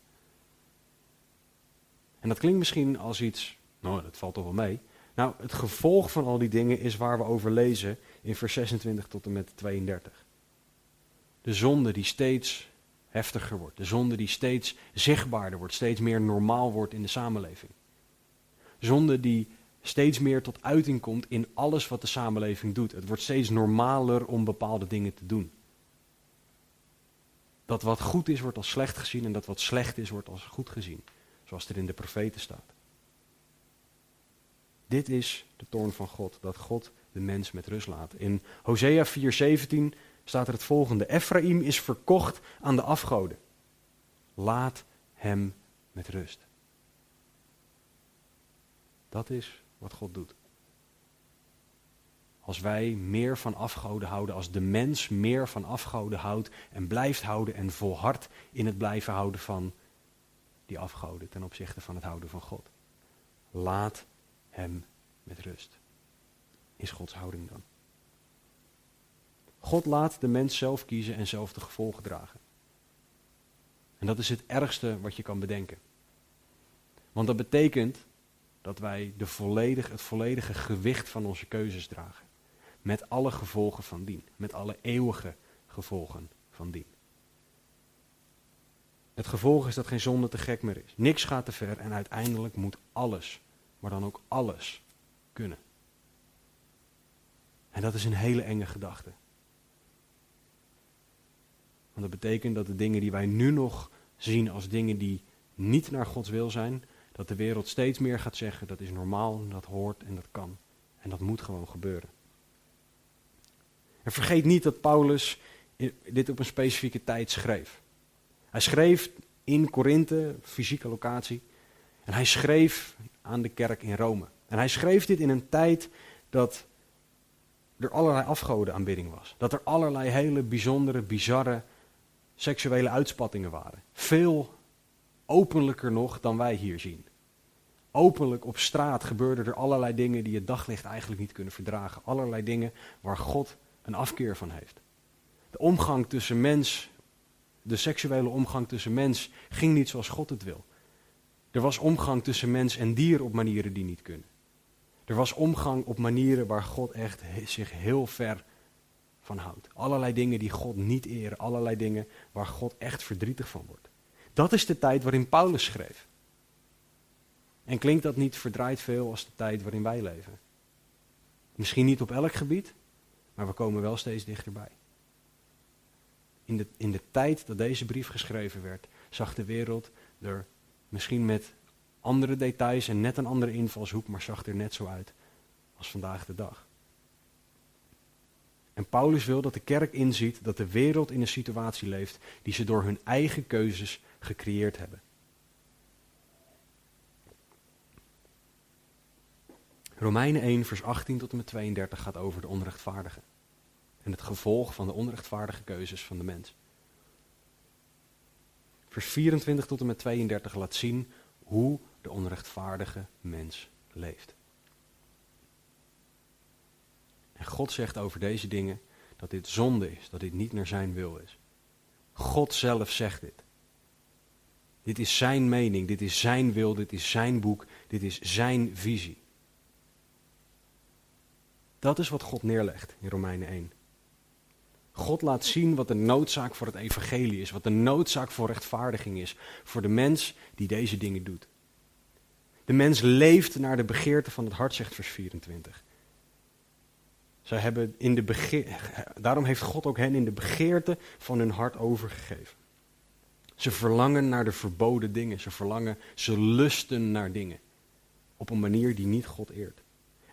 En dat klinkt misschien als iets. Nou, dat valt toch wel mee. Nou, het gevolg van al die dingen is waar we over lezen in vers 26 tot en met 32. De zonde die steeds heftiger wordt. De zonde die steeds zichtbaarder wordt, steeds meer normaal wordt in de samenleving. Zonde die steeds meer tot uiting komt in alles wat de samenleving doet. Het wordt steeds normaler om bepaalde dingen te doen. Dat wat goed is, wordt als slecht gezien en dat wat slecht is, wordt als goed gezien. Zoals er in de profeten staat. Dit is de toorn van God, dat God de mens met rust laat. In Hosea 4:17 staat er het volgende: Ephraim is verkocht aan de afgoden. Laat hem met rust. Dat is wat God doet. Als wij meer van afgoden houden, als de mens meer van afgoden houdt en blijft houden en volhardt in het blijven houden van die afgoden ten opzichte van het houden van God. Laat hem met rust. Is Gods houding dan? God laat de mens zelf kiezen en zelf de gevolgen dragen. En dat is het ergste wat je kan bedenken. Want dat betekent dat wij de volledig, het volledige gewicht van onze keuzes dragen. Met alle gevolgen van dien. Met alle eeuwige gevolgen van dien. Het gevolg is dat geen zonde te gek meer is. Niks gaat te ver en uiteindelijk moet alles, maar dan ook alles, kunnen. En dat is een hele enge gedachte. Want dat betekent dat de dingen die wij nu nog zien als dingen die niet naar Gods wil zijn, dat de wereld steeds meer gaat zeggen dat is normaal, dat hoort en dat kan. En dat moet gewoon gebeuren. En vergeet niet dat Paulus dit op een specifieke tijd schreef. Hij schreef in Korinthe, fysieke locatie. En hij schreef aan de kerk in Rome. En hij schreef dit in een tijd dat er allerlei afgodenaanbidding was. Dat er allerlei hele bijzondere, bizarre seksuele uitspattingen waren. Veel openlijker nog dan wij hier zien. Openlijk op straat gebeurden er allerlei dingen die het daglicht eigenlijk niet kunnen verdragen. Allerlei dingen waar God een afkeer van heeft. De omgang tussen mens, de seksuele omgang tussen mens, ging niet zoals God het wil. Er was omgang tussen mens en dier op manieren die niet kunnen. Er was omgang op manieren waar God echt zich heel ver van houdt. Allerlei dingen die God niet eren, allerlei dingen waar God echt verdrietig van wordt. Dat is de tijd waarin Paulus schreef. En klinkt dat niet verdraaid veel als de tijd waarin wij leven? Misschien niet op elk gebied, maar we komen wel steeds dichterbij. In de, in de tijd dat deze brief geschreven werd, zag de wereld er misschien met andere details en net een andere invalshoek, maar zag er net zo uit als vandaag de dag. En Paulus wil dat de kerk inziet dat de wereld in een situatie leeft die ze door hun eigen keuzes gecreëerd hebben. Romeinen 1, vers 18 tot en met 32 gaat over de onrechtvaardigen. En het gevolg van de onrechtvaardige keuzes van de mens. Vers 24 tot en met 32 laat zien hoe de onrechtvaardige mens leeft. En God zegt over deze dingen dat dit zonde is, dat dit niet naar zijn wil is. God zelf zegt dit. Dit is zijn mening, dit is zijn wil, dit is zijn boek, dit is zijn visie. Dat is wat God neerlegt in Romeinen 1. God laat zien wat de noodzaak voor het evangelie is, wat de noodzaak voor rechtvaardiging is voor de mens die deze dingen doet. De mens leeft naar de begeerte van het hart, zegt vers 24. Zij hebben in de begeer, daarom heeft God ook hen in de begeerte van hun hart overgegeven. Ze verlangen naar de verboden dingen. Ze verlangen, ze lusten naar dingen. Op een manier die niet God eert.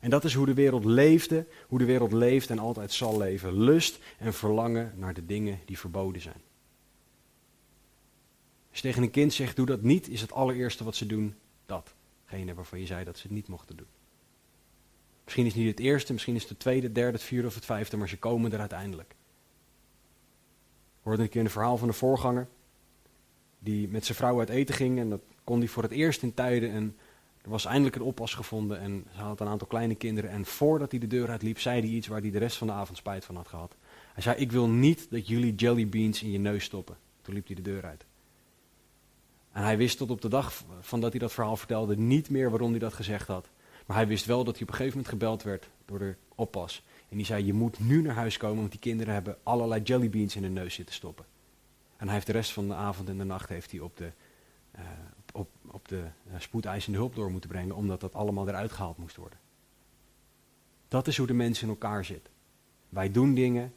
En dat is hoe de wereld leefde, hoe de wereld leeft en altijd zal leven. Lust en verlangen naar de dingen die verboden zijn. Als je tegen een kind zegt, doe dat niet, is het allereerste wat ze doen dat. Gene waarvan je zei dat ze het niet mochten doen. Misschien is het niet het eerste, misschien is het het tweede, derde, het vierde of het vijfde, maar ze komen er uiteindelijk. Hoorde een keer een verhaal van de voorganger, die met zijn vrouw uit eten ging en dat kon hij voor het eerst in tijden. En er was eindelijk een oppas gevonden en ze had een aantal kleine kinderen. En voordat hij de deur uitliep, zei hij iets waar hij de rest van de avond spijt van had gehad. Hij zei, ik wil niet dat jullie jellybeans in je neus stoppen. Toen liep hij de deur uit. En hij wist tot op de dag van dat hij dat verhaal vertelde niet meer waarom hij dat gezegd had. Maar hij wist wel dat hij op een gegeven moment gebeld werd door de oppas. En die zei, je moet nu naar huis komen, want die kinderen hebben allerlei jellybeans in hun neus zitten stoppen. En hij heeft de rest van de avond en de nacht heeft hij op de, uh, op, op de uh, spoedeisende hulp door moeten brengen, omdat dat allemaal eruit gehaald moest worden. Dat is hoe de mens in elkaar zit. Wij doen dingen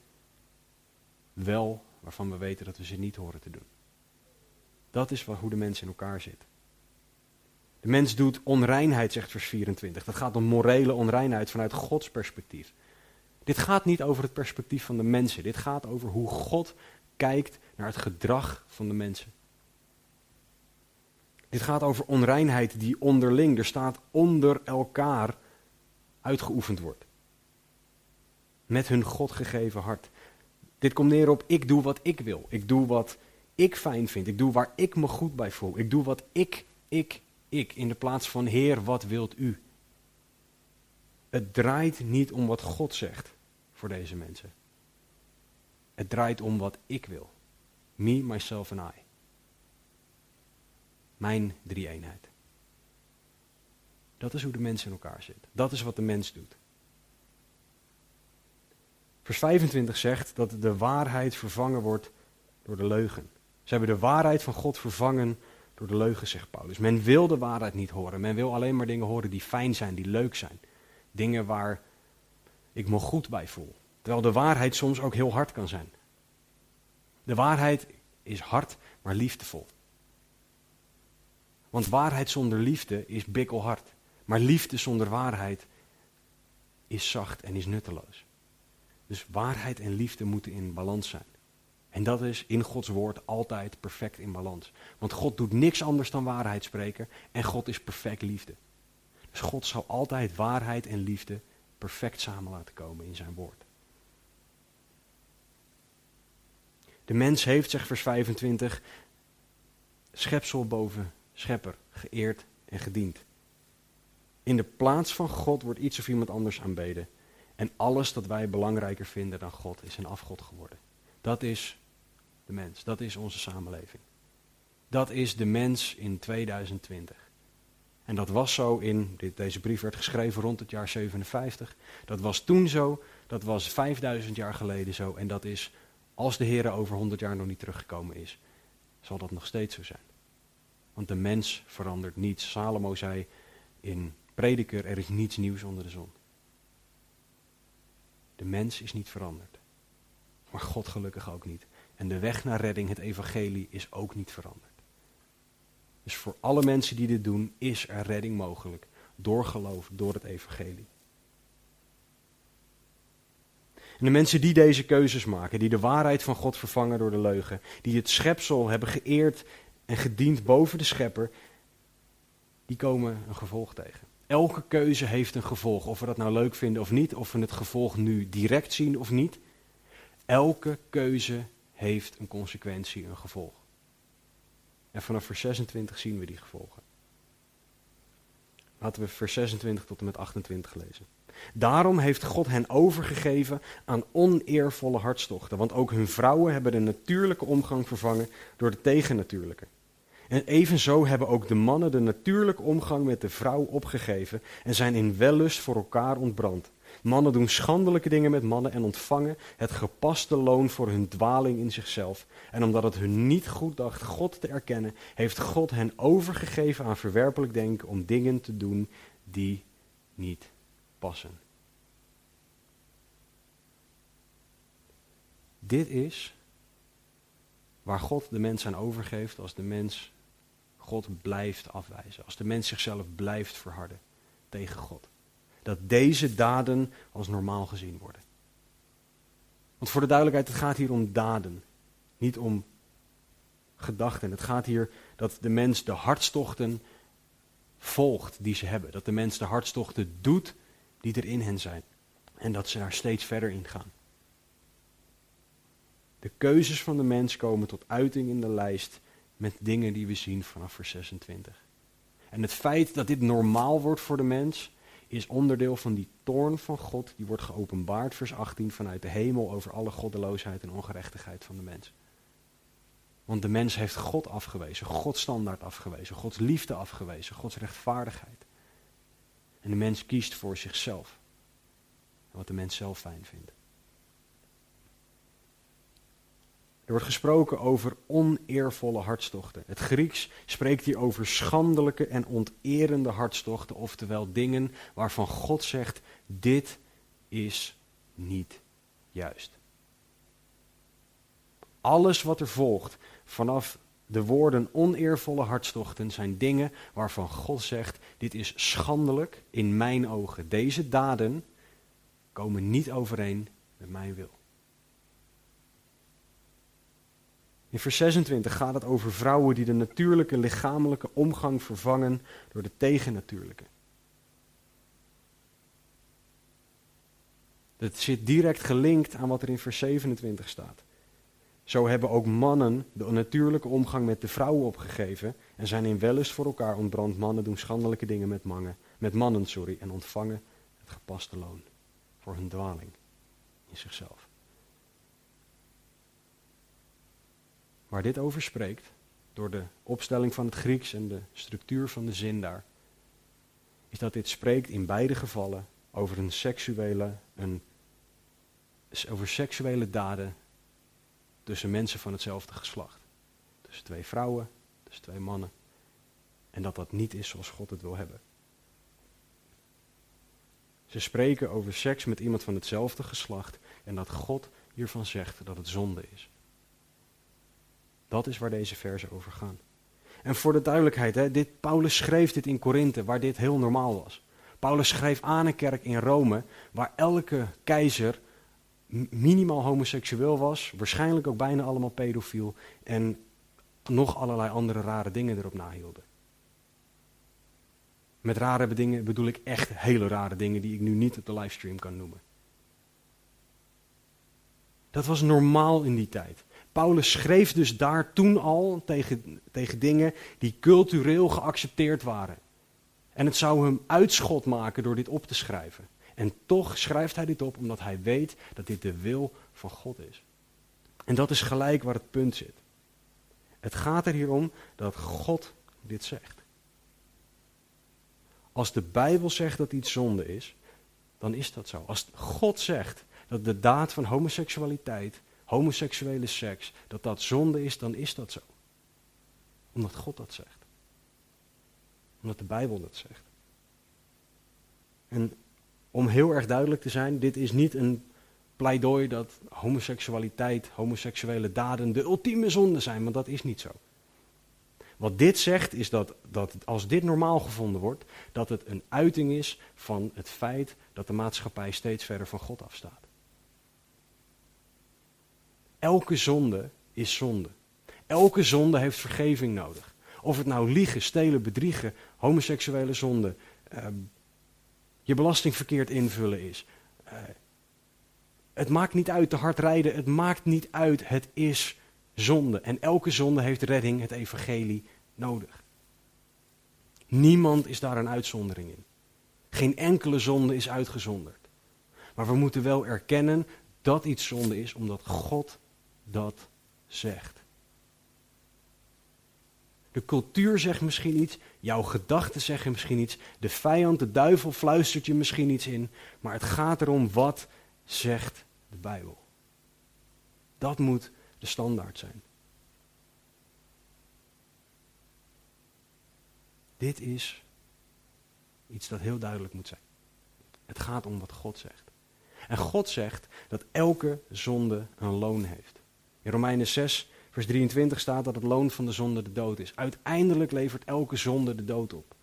wel waarvan we weten dat we ze niet horen te doen. Dat is hoe de mens in elkaar zit. De mens doet onreinheid, zegt vers 24. Dat gaat om morele onreinheid vanuit Gods perspectief. Dit gaat niet over het perspectief van de mensen. Dit gaat over hoe God kijkt naar het gedrag van de mensen. Dit gaat over onreinheid die onderling, er staat onder elkaar, uitgeoefend wordt. Met hun God gegeven hart. Dit komt neer op ik doe wat ik wil. Ik doe wat ik fijn vind. Ik doe waar ik me goed bij voel. Ik doe wat ik, ik, ik. In de plaats van Heer, wat wilt u? Het draait niet om wat God zegt voor deze mensen. Het draait om wat ik wil. Me, myself en I. Mijn drie-eenheid. Dat is hoe de mens in elkaar zit. Dat is wat de mens doet. Vers 25 zegt dat de waarheid vervangen wordt door de leugen. Ze hebben de waarheid van God vervangen door de leugen, zegt Paulus. Men wil de waarheid niet horen. Men wil alleen maar dingen horen die fijn zijn, die leuk zijn. Dingen waar ik me goed bij voel. Terwijl de waarheid soms ook heel hard kan zijn. De waarheid is hard, maar liefdevol. Want waarheid zonder liefde is bikkelhard. Maar liefde zonder waarheid is zacht en is nutteloos. Dus waarheid en liefde moeten in balans zijn. En dat is in Gods woord altijd perfect in balans. Want God doet niks anders dan waarheid spreken en God is perfect liefde. Dus God zal altijd waarheid en liefde perfect samen laten komen in zijn woord. De mens heeft, zegt vers 25, schepsel boven schepper geëerd en gediend. In de plaats van God wordt iets of iemand anders aanbeden. En alles dat wij belangrijker vinden dan God is een afgod geworden. Dat is de mens. Dat is onze samenleving. Dat is de mens in 2020. En dat was zo in, dit, deze brief werd geschreven rond het jaar 57. Dat was toen zo, dat was 5000 jaar geleden zo. En dat is, als de Heer over 100 jaar nog niet teruggekomen is, zal dat nog steeds zo zijn. Want de mens verandert niets. Salomo zei in Prediker, er is niets nieuws onder de zon. De mens is niet veranderd. Maar God gelukkig ook niet. En de weg naar redding, het evangelie, is ook niet veranderd. Dus voor alle mensen die dit doen, is er redding mogelijk. Door geloof, door het evangelie. En de mensen die deze keuzes maken, die de waarheid van God vervangen door de leugen, die het schepsel hebben geëerd en gediend boven de schepper, die komen een gevolg tegen. Elke keuze heeft een gevolg, of we dat nou leuk vinden of niet, of we het gevolg nu direct zien of niet. Elke keuze heeft een consequentie, een gevolg. En vanaf vers 26 zien we die gevolgen. Laten we vers 26 tot en met 28 lezen. Daarom heeft God hen overgegeven aan oneervolle hartstochten, want ook hun vrouwen hebben de natuurlijke omgang vervangen door de tegennatuurlijke. En evenzo hebben ook de mannen de natuurlijke omgang met de vrouw opgegeven en zijn in wellust voor elkaar ontbrand. Mannen doen schandelijke dingen met mannen en ontvangen het gepaste loon voor hun dwaling in zichzelf. En omdat het hun niet goed dacht God te erkennen, heeft God hen overgegeven aan verwerpelijk denken om dingen te doen die niet passen. Dit is waar God de mens aan overgeeft als de mens God blijft afwijzen. Als de mens zichzelf blijft verharden tegen God. Dat deze daden als normaal gezien worden. Want voor de duidelijkheid, het gaat hier om daden. Niet om gedachten. Het gaat hier dat de mens de hartstochten volgt die ze hebben. Dat de mens de hartstochten doet die er in hen zijn. En dat ze daar steeds verder in gaan. De keuzes van de mens komen tot uiting in de lijst met dingen die we zien vanaf vers 26. En het feit dat dit normaal wordt voor de mens, is onderdeel van die toorn van God, die wordt geopenbaard, vers 18, vanuit de hemel over alle goddeloosheid en ongerechtigheid van de mens. Want de mens heeft God afgewezen, Gods standaard afgewezen, Gods liefde afgewezen, Gods rechtvaardigheid. En de mens kiest voor zichzelf. En wat de mens zelf fijn vindt. Er wordt gesproken over oneervolle hartstochten. Het Grieks spreekt hier over schandelijke en onterende hartstochten, oftewel dingen waarvan God zegt: dit is niet juist. Alles wat er volgt vanaf de woorden oneervolle hartstochten zijn dingen waarvan God zegt: dit is schandelijk in mijn ogen. Deze daden komen niet overeen met mijn wil. In vers 26 gaat het over vrouwen die de natuurlijke lichamelijke omgang vervangen door de tegennatuurlijke. Dat zit direct gelinkt aan wat er in vers 27 staat. Zo hebben ook mannen de natuurlijke omgang met de vrouwen opgegeven en zijn in wellust voor elkaar ontbrand. Mannen doen schandelijke dingen met, mannen, met mannen sorry, en ontvangen het gepaste loon voor hun dwaling in zichzelf. Waar dit over spreekt, door de opstelling van het Grieks en de structuur van de zin daar, is dat dit spreekt in beide gevallen over een seksuele, een, over seksuele daden tussen mensen van hetzelfde geslacht. Tussen twee vrouwen, tussen twee mannen. En dat dat niet is zoals God het wil hebben. Ze spreken over seks met iemand van hetzelfde geslacht en dat God hiervan zegt dat het zonde is. Dat is waar deze versen over gaan. En voor de duidelijkheid, hè, dit, Paulus schreef dit in Korinthe, waar dit heel normaal was. Paulus schreef aan een kerk in Rome, waar elke keizer minimaal homoseksueel was, waarschijnlijk ook bijna allemaal pedofiel en nog allerlei andere rare dingen erop nahielden. Met rare dingen bedoel ik echt hele rare dingen die ik nu niet op de livestream kan noemen. Dat was normaal in die tijd. Paulus schreef dus daar toen al tegen, tegen dingen die cultureel geaccepteerd waren. En het zou hem uitschot maken door dit op te schrijven. En toch schrijft hij dit op omdat hij weet dat dit de wil van God is. En dat is gelijk waar het punt zit. Het gaat er hier om dat God dit zegt. Als de Bijbel zegt dat iets zonde is, dan is dat zo. Als God zegt dat de daad van homoseksualiteit, homoseksuele seks, dat dat zonde is, dan is dat zo. Omdat God dat zegt. Omdat de Bijbel dat zegt. En om heel erg duidelijk te zijn, dit is niet een pleidooi dat homoseksualiteit, homoseksuele daden de ultieme zonde zijn, want dat is niet zo. Wat dit zegt is dat, dat als dit normaal gevonden wordt, dat het een uiting is van het feit dat de maatschappij steeds verder van God afstaat. Elke zonde is zonde. Elke zonde heeft vergeving nodig. Of het nou liegen, stelen, bedriegen, homoseksuele zonde, uh, je belasting verkeerd invullen is. Uh, het maakt niet uit te hard rijden, het maakt niet uit, het is zonde. En elke zonde heeft redding, het evangelie, nodig. Niemand is daar een uitzondering in. Geen enkele zonde is uitgezonderd. Maar we moeten wel erkennen dat iets zonde is, omdat God dat zegt. De cultuur zegt misschien iets, jouw gedachten zeggen misschien iets, de vijand, de duivel fluistert je misschien iets in, maar het gaat erom wat zegt de Bijbel. Dat moet de standaard zijn. Dit is iets dat heel duidelijk moet zijn. Het gaat om wat God zegt. En God zegt dat elke zonde een loon heeft. In Romeinen 6, vers 23 staat dat het loon van de zonde de dood is. Uiteindelijk levert elke zonde de dood op.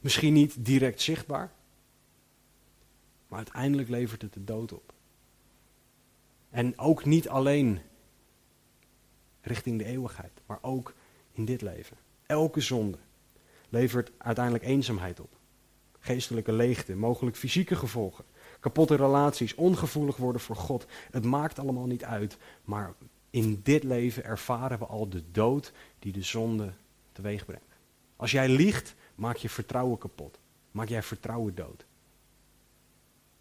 Misschien niet direct zichtbaar, maar uiteindelijk levert het de dood op. En ook niet alleen richting de eeuwigheid, maar ook in dit leven. Elke zonde levert uiteindelijk eenzaamheid op. Geestelijke leegte, mogelijk fysieke gevolgen, kapotte relaties, ongevoelig worden voor God. Het maakt allemaal niet uit, maar in dit leven ervaren we al de dood die de zonde teweeg brengt. Als jij liegt, maak je vertrouwen kapot. Maak jij vertrouwen dood.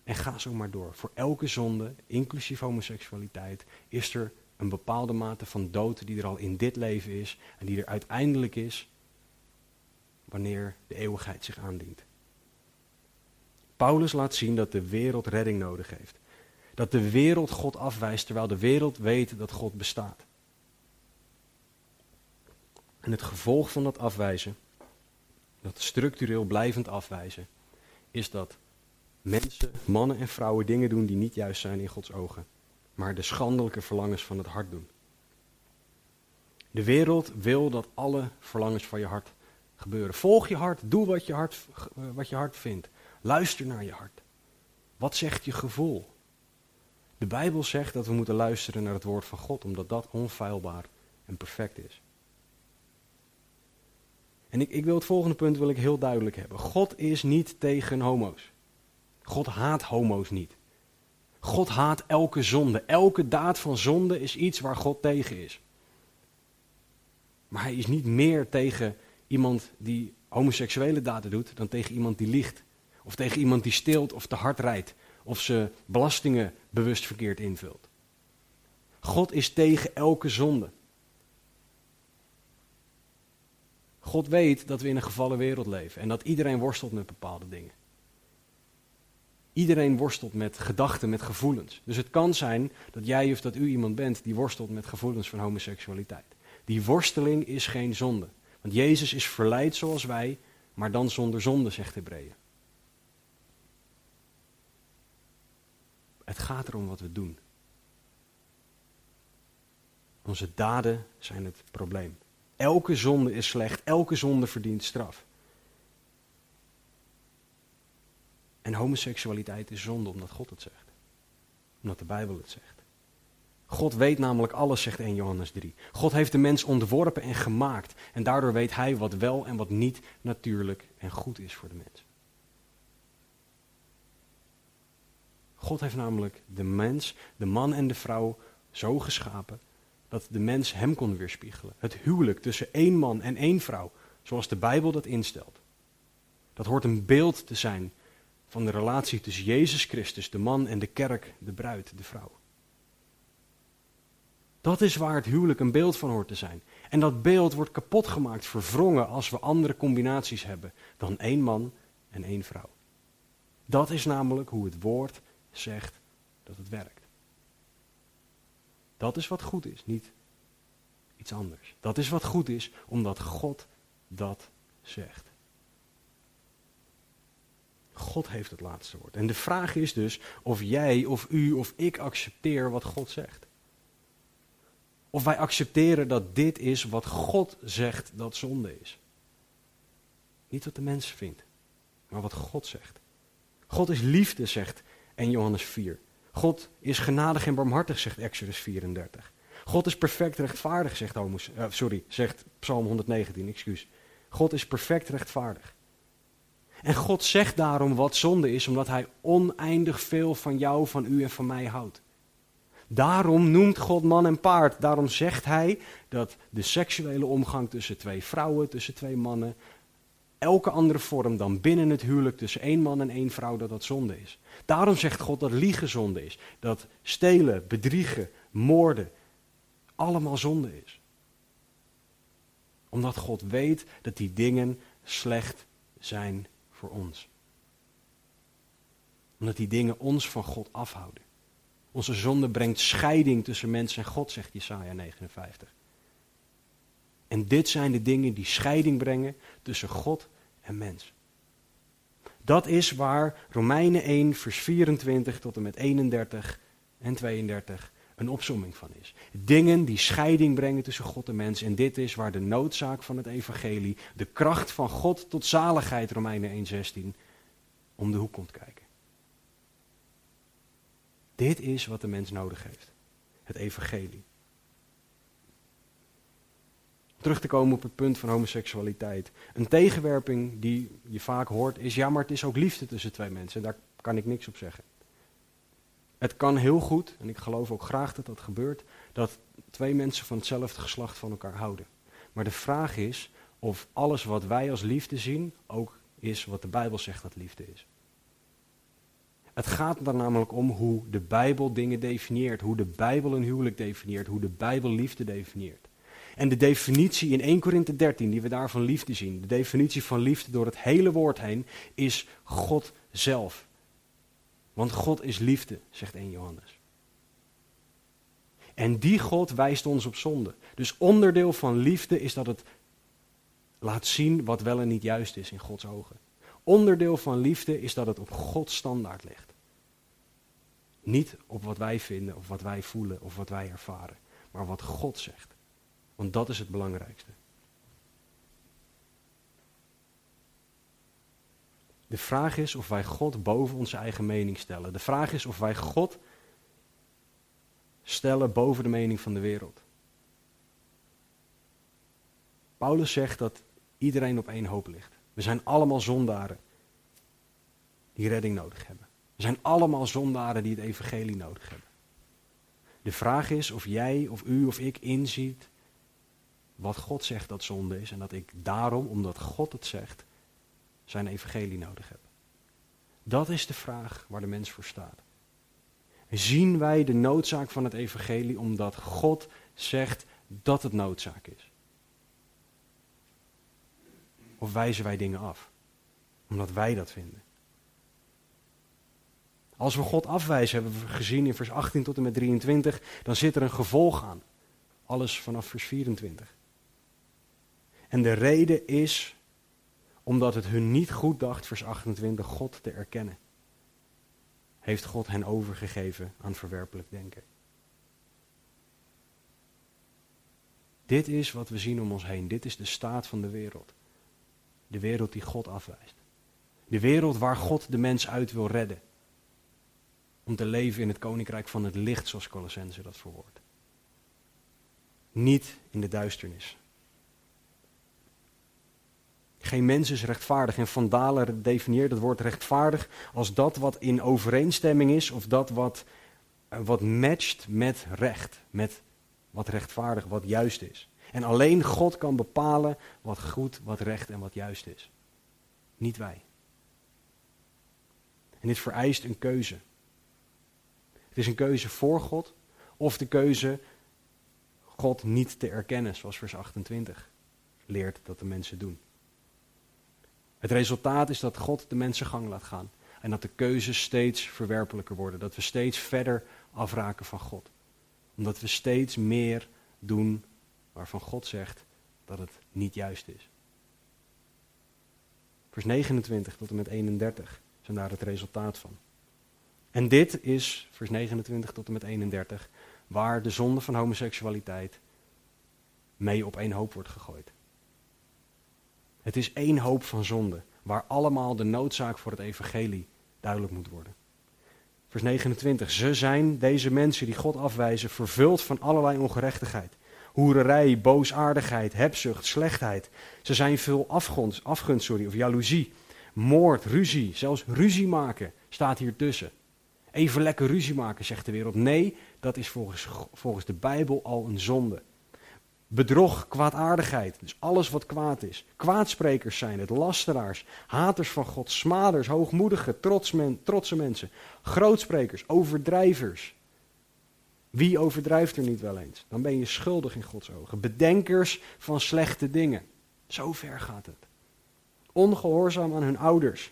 En ga zo maar door. Voor elke zonde, inclusief homoseksualiteit, is er een bepaalde mate van dood die er al in dit leven is en die er uiteindelijk is wanneer de eeuwigheid zich aandient. Paulus laat zien dat de wereld redding nodig heeft. Dat de wereld God afwijst terwijl de wereld weet dat God bestaat. En het gevolg van dat afwijzen, dat structureel blijvend afwijzen, is dat mensen, mannen en vrouwen dingen doen die niet juist zijn in Gods ogen, maar de schandelijke verlangens van het hart doen. De wereld wil dat alle verlangens van je hart gebeuren. Volg je hart, doe wat je hart, wat je hart vindt. Luister naar je hart. Wat zegt je gevoel? De Bijbel zegt dat we moeten luisteren naar het woord van God, omdat dat onfeilbaar en perfect is. En ik, ik wil het volgende punt wil ik heel duidelijk hebben. God is niet tegen homo's. God haat homo's niet. God haat elke zonde. Elke daad van zonde is iets waar God tegen is. Maar hij is niet meer tegen iemand die homoseksuele daden doet dan tegen iemand die liegt. Of tegen iemand die steelt of te hard rijdt. Of ze belastingen bewust verkeerd invult. God is tegen elke zonde. God weet dat we in een gevallen wereld leven en dat iedereen worstelt met bepaalde dingen. Iedereen worstelt met gedachten, met gevoelens. Dus het kan zijn dat jij of dat u iemand bent die worstelt met gevoelens van homoseksualiteit. Die worsteling is geen zonde. Want Jezus is verleid zoals wij, maar dan zonder zonde, zegt Hebreeën. Het gaat erom wat we doen. Onze daden zijn het probleem. Elke zonde is slecht, elke zonde verdient straf. En homoseksualiteit is zonde omdat God het zegt. Omdat de Bijbel het zegt. God weet namelijk alles, zegt 1 Johannes 3. God heeft de mens ontworpen en gemaakt. En daardoor weet hij wat wel en wat niet natuurlijk en goed is voor de mens. God heeft namelijk de mens, de man en de vrouw, zo geschapen dat de mens hem kon weerspiegelen. Het huwelijk tussen één man en één vrouw, zoals de Bijbel dat instelt. Dat hoort een beeld te zijn van de relatie tussen Jezus Christus, de man, en de kerk, de bruid, de vrouw. Dat is waar het huwelijk een beeld van hoort te zijn. En dat beeld wordt kapot gemaakt, verwrongen als we andere combinaties hebben dan één man en één vrouw. Dat is namelijk hoe het woord zegt dat het werkt. Dat is wat goed is, niet iets anders. Dat is wat goed is, omdat God dat zegt. God heeft het laatste woord. En de vraag is dus of jij of u of ik accepteer wat God zegt. Of wij accepteren dat dit is wat God zegt dat zonde is. Niet wat de mens vindt, maar wat God zegt. God is liefde, zegt 1 Johannes 4. God is genadig en barmhartig, zegt Exodus 34. God is perfect rechtvaardig, zegt, uh, sorry, zegt Psalm 119, excuus. God is perfect rechtvaardig. En God zegt daarom wat zonde is, omdat Hij oneindig veel van jou, van u en van mij houdt. Daarom noemt God man en paard. Daarom zegt Hij dat de seksuele omgang tussen twee vrouwen, tussen twee mannen, elke andere vorm dan binnen het huwelijk tussen één man en één vrouw, dat dat zonde is. Daarom zegt God dat liegen zonde is. Dat stelen, bedriegen, moorden, allemaal zonde is. Omdat God weet dat die dingen slecht zijn voor ons. Omdat die dingen ons van God afhouden. Onze zonde brengt scheiding tussen mens en God, zegt Jesaja 59. En dit zijn de dingen die scheiding brengen tussen God en mens. Dat is waar Romeinen 1, vers 24 tot en met 31 en 32 een opsomming van is. Dingen die scheiding brengen tussen God en mens. En dit is waar de noodzaak van het evangelie, de kracht van God tot zaligheid, Romeinen 1:16, om de hoek komt kijken. Dit is wat de mens nodig heeft. Het evangelie. Terug te komen op het punt van homoseksualiteit. Een tegenwerping die je vaak hoort is, ja maar het is ook liefde tussen twee mensen. Daar kan ik niks op zeggen. Het kan heel goed, en ik geloof ook graag dat dat gebeurt, dat twee mensen van hetzelfde geslacht van elkaar houden. Maar de vraag is of alles wat wij als liefde zien ook is wat de Bijbel zegt dat liefde is. Het gaat er namelijk om hoe de Bijbel dingen definieert, hoe de Bijbel een huwelijk definieert, hoe de Bijbel liefde definieert. En de definitie in 1 Korinthe 13, die we daar van liefde zien, de definitie van liefde door het hele woord heen, is God zelf. Want God is liefde, zegt 1 Johannes. En die God wijst ons op zonde. Dus onderdeel van liefde is dat het laat zien wat wel en niet juist is in Gods ogen. Onderdeel van liefde is dat het op Gods standaard ligt. Niet op wat wij vinden of wat wij voelen of wat wij ervaren, maar wat God zegt. Want dat is het belangrijkste. De vraag is of wij God boven onze eigen mening stellen. De vraag is of wij God stellen boven de mening van de wereld. Paulus zegt dat iedereen op één hoop ligt. We zijn allemaal zondaren die redding nodig hebben. We zijn allemaal zondaren die het evangelie nodig hebben. De vraag is of jij of u of ik inziet wat God zegt dat zonde is en dat ik daarom, omdat God het zegt, zijn evangelie nodig heb. Dat is de vraag waar de mens voor staat. Zien wij de noodzaak van het evangelie omdat God zegt dat het noodzaak is? Of wijzen wij dingen af omdat wij dat vinden? Als we God afwijzen, hebben we gezien in vers 18 tot en met 23, dan zit er een gevolg aan. Alles vanaf vers 24. En de reden is omdat het hun niet goed dacht, vers 28, God te erkennen. Heeft God hen overgegeven aan verwerpelijk denken. Dit is wat we zien om ons heen. Dit is de staat van de wereld. De wereld die God afwijst. De wereld waar God de mens uit wil redden. Om te leven in het koninkrijk van het licht, zoals Colossense dat verwoordt. Niet in de duisternis. Geen mens is rechtvaardig. En Van Dalen definieert het woord rechtvaardig als dat wat in overeenstemming is of dat wat, eh, wat matcht met recht. Met wat rechtvaardig, wat juist is. En alleen God kan bepalen wat goed, wat recht en wat juist is. Niet wij. En dit vereist een keuze. Het is een keuze voor God of de keuze God niet te erkennen, zoals vers 28 leert dat de mensen doen. Het resultaat is dat God de mensen gang laat gaan en dat de keuzes steeds verwerpelijker worden, dat we steeds verder afraken van God. Omdat we steeds meer doen waarvan God zegt dat het niet juist is. Vers 29 tot en met 31 zijn daar het resultaat van. En dit is, vers 29 tot en met 31, waar de zonde van homoseksualiteit mee op één hoop wordt gegooid. Het is één hoop van zonde, waar allemaal de noodzaak voor het evangelie duidelijk moet worden. Vers 29. Ze zijn, deze mensen die God afwijzen, vervuld van allerlei ongerechtigheid. Hoererij, boosaardigheid, hebzucht, slechtheid. Ze zijn veel afgunst, afgunst sorry, of jaloezie, moord, ruzie, zelfs ruzie maken staat hier tussen. Even lekker ruzie maken, zegt de wereld. Nee, dat is volgens, volgens de Bijbel al een zonde. Bedrog, kwaadaardigheid, dus alles wat kwaad is. Kwaadsprekers zijn het, lasteraars, haters van God, smaders, hoogmoedige, trots men, trotse mensen, grootsprekers, overdrijvers. Wie overdrijft er niet wel eens? Dan ben je schuldig in Gods ogen. Bedenkers van slechte dingen. Zo ver gaat het. Ongehoorzaam aan hun ouders.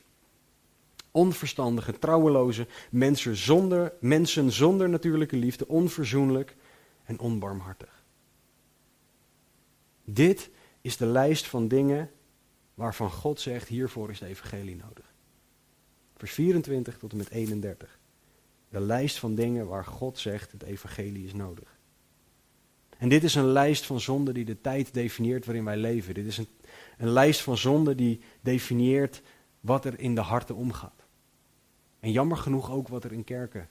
Onverstandige, trouweloze mensen zonder, mensen zonder natuurlijke liefde, onverzoenlijk en onbarmhartig. Dit is de lijst van dingen waarvan God zegt, hiervoor is de evangelie nodig. Vers 24 tot en met 31. De lijst van dingen waar God zegt, het evangelie is nodig. En dit is een lijst van zonden die de tijd definieert waarin wij leven. Dit is een, een lijst van zonden die definieert wat er in de harten omgaat. En jammer genoeg ook wat er in kerken,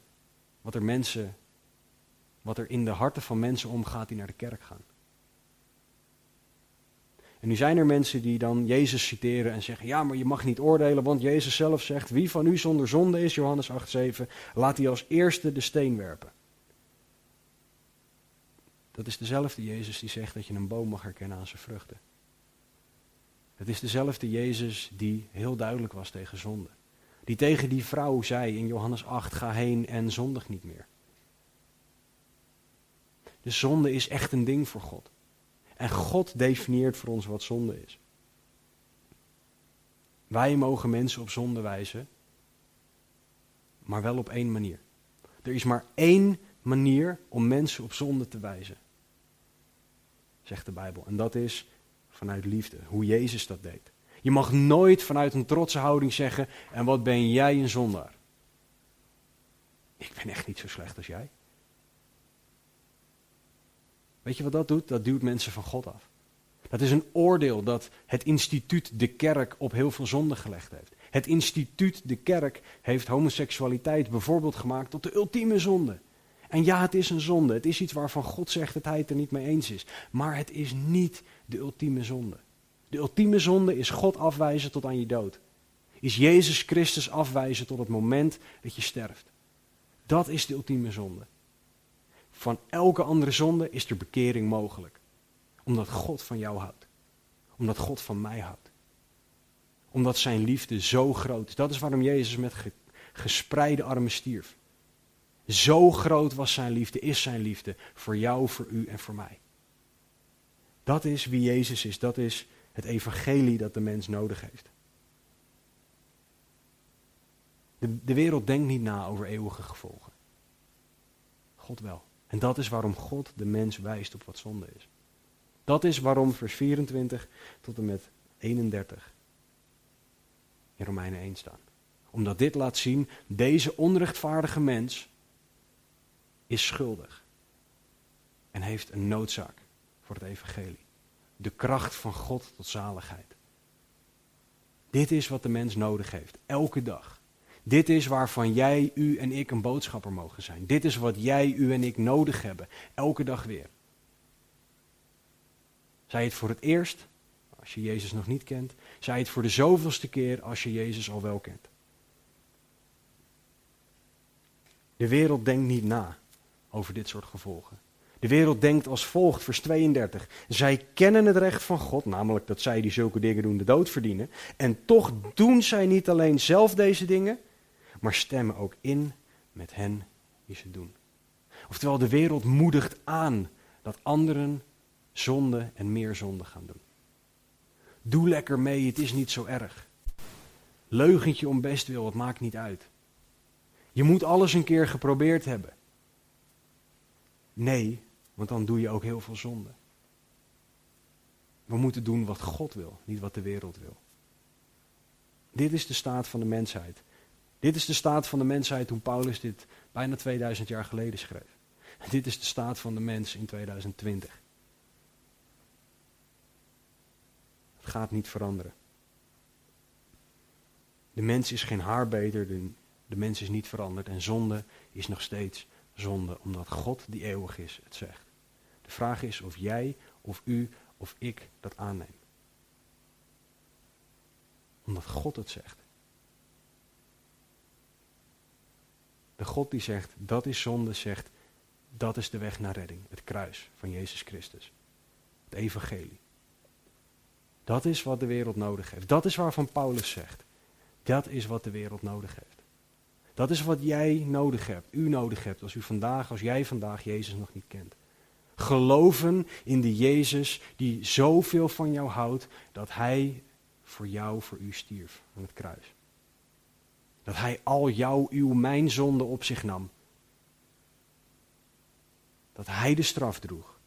wat er mensen, wat er in de harten van mensen omgaat die naar de kerk gaan. Nu zijn er mensen die dan Jezus citeren en zeggen: Ja, maar je mag niet oordelen, want Jezus zelf zegt: Wie van u zonder zonde is, Johannes 8:7, laat hij als eerste de steen werpen. Dat is dezelfde Jezus die zegt dat je een boom mag herkennen aan zijn vruchten. Het is dezelfde Jezus die heel duidelijk was tegen zonde. Die tegen die vrouw zei in Johannes 8: Ga heen en zondig niet meer. De zonde is echt een ding voor God. En God definieert voor ons wat zonde is. Wij mogen mensen op zonde wijzen, maar wel op één manier. Er is maar één manier om mensen op zonde te wijzen, zegt de Bijbel. En dat is vanuit liefde, hoe Jezus dat deed. Je mag nooit vanuit een trotse houding zeggen, en wat ben jij een zondaar? Ik ben echt niet zo slecht als jij. Weet je wat dat doet? Dat duwt mensen van God af. Dat is een oordeel dat het instituut de kerk op heel veel zonde gelegd heeft. Het instituut de kerk heeft homoseksualiteit bijvoorbeeld gemaakt tot de ultieme zonde. En ja, het is een zonde. Het is iets waarvan God zegt dat hij het er niet mee eens is. Maar het is niet de ultieme zonde. De ultieme zonde is God afwijzen tot aan je dood. Is Jezus Christus afwijzen tot het moment dat je sterft. Dat is de ultieme zonde. Van elke andere zonde is er bekering mogelijk. Omdat God van jou houdt. Omdat God van mij houdt. Omdat zijn liefde zo groot is. Dat is waarom Jezus met gespreide armen stierf. Zo groot was zijn liefde, is zijn liefde. Voor jou, voor u en voor mij. Dat is wie Jezus is. Dat is het evangelie dat de mens nodig heeft. De, de wereld denkt niet na over eeuwige gevolgen. God wel. En dat is waarom God de mens wijst op wat zonde is. Dat is waarom vers 24 tot en met 31 in Romeinen 1 staan. Omdat dit laat zien, deze onrechtvaardige mens is schuldig. En heeft een noodzaak voor het evangelie. De kracht van God tot zaligheid. Dit is wat de mens nodig heeft, elke dag. Dit is waarvan jij, u en ik een boodschapper mogen zijn. Dit is wat jij, u en ik nodig hebben, elke dag weer. Zij het voor het eerst, als je Jezus nog niet kent. Zij het voor de zoveelste keer, als je Jezus al wel kent. De wereld denkt niet na over dit soort gevolgen. De wereld denkt als volgt, vers 32. Zij kennen het recht van God, namelijk dat zij die zulke dingen doen de dood verdienen. En toch doen zij niet alleen zelf deze dingen, maar stemmen ook in met hen die ze doen. Oftewel, de wereld moedigt aan dat anderen zonde en meer zonde gaan doen. Doe lekker mee, het is niet zo erg. Leugentje om best wil, het maakt niet uit. Je moet alles een keer geprobeerd hebben. Nee, want dan doe je ook heel veel zonde. We moeten doen wat God wil, niet wat de wereld wil. Dit is de staat van de mensheid. Dit is de staat van de mensheid toen Paulus dit bijna 2000 jaar geleden schreef. Dit is de staat van de mens in 2020. Het gaat niet veranderen. De mens is geen haar beter, de, de mens is niet veranderd en zonde is nog steeds zonde, omdat God die eeuwig is het zegt. De vraag is of jij of u of ik dat aanneemt. Omdat God het zegt. De God die zegt, dat is zonde, zegt, dat is de weg naar redding. Het kruis van Jezus Christus. Het evangelie. Dat is wat de wereld nodig heeft. Dat is waarvan Paulus zegt. Dat is wat de wereld nodig heeft. Dat is wat jij nodig hebt, u nodig hebt, als u vandaag, als jij vandaag Jezus nog niet kent. Geloven in de Jezus die zoveel van jou houdt, dat Hij voor jou, voor u stierf aan het kruis. Dat Hij al jouw, uw, mijn zonde op zich nam. Dat Hij de straf droeg.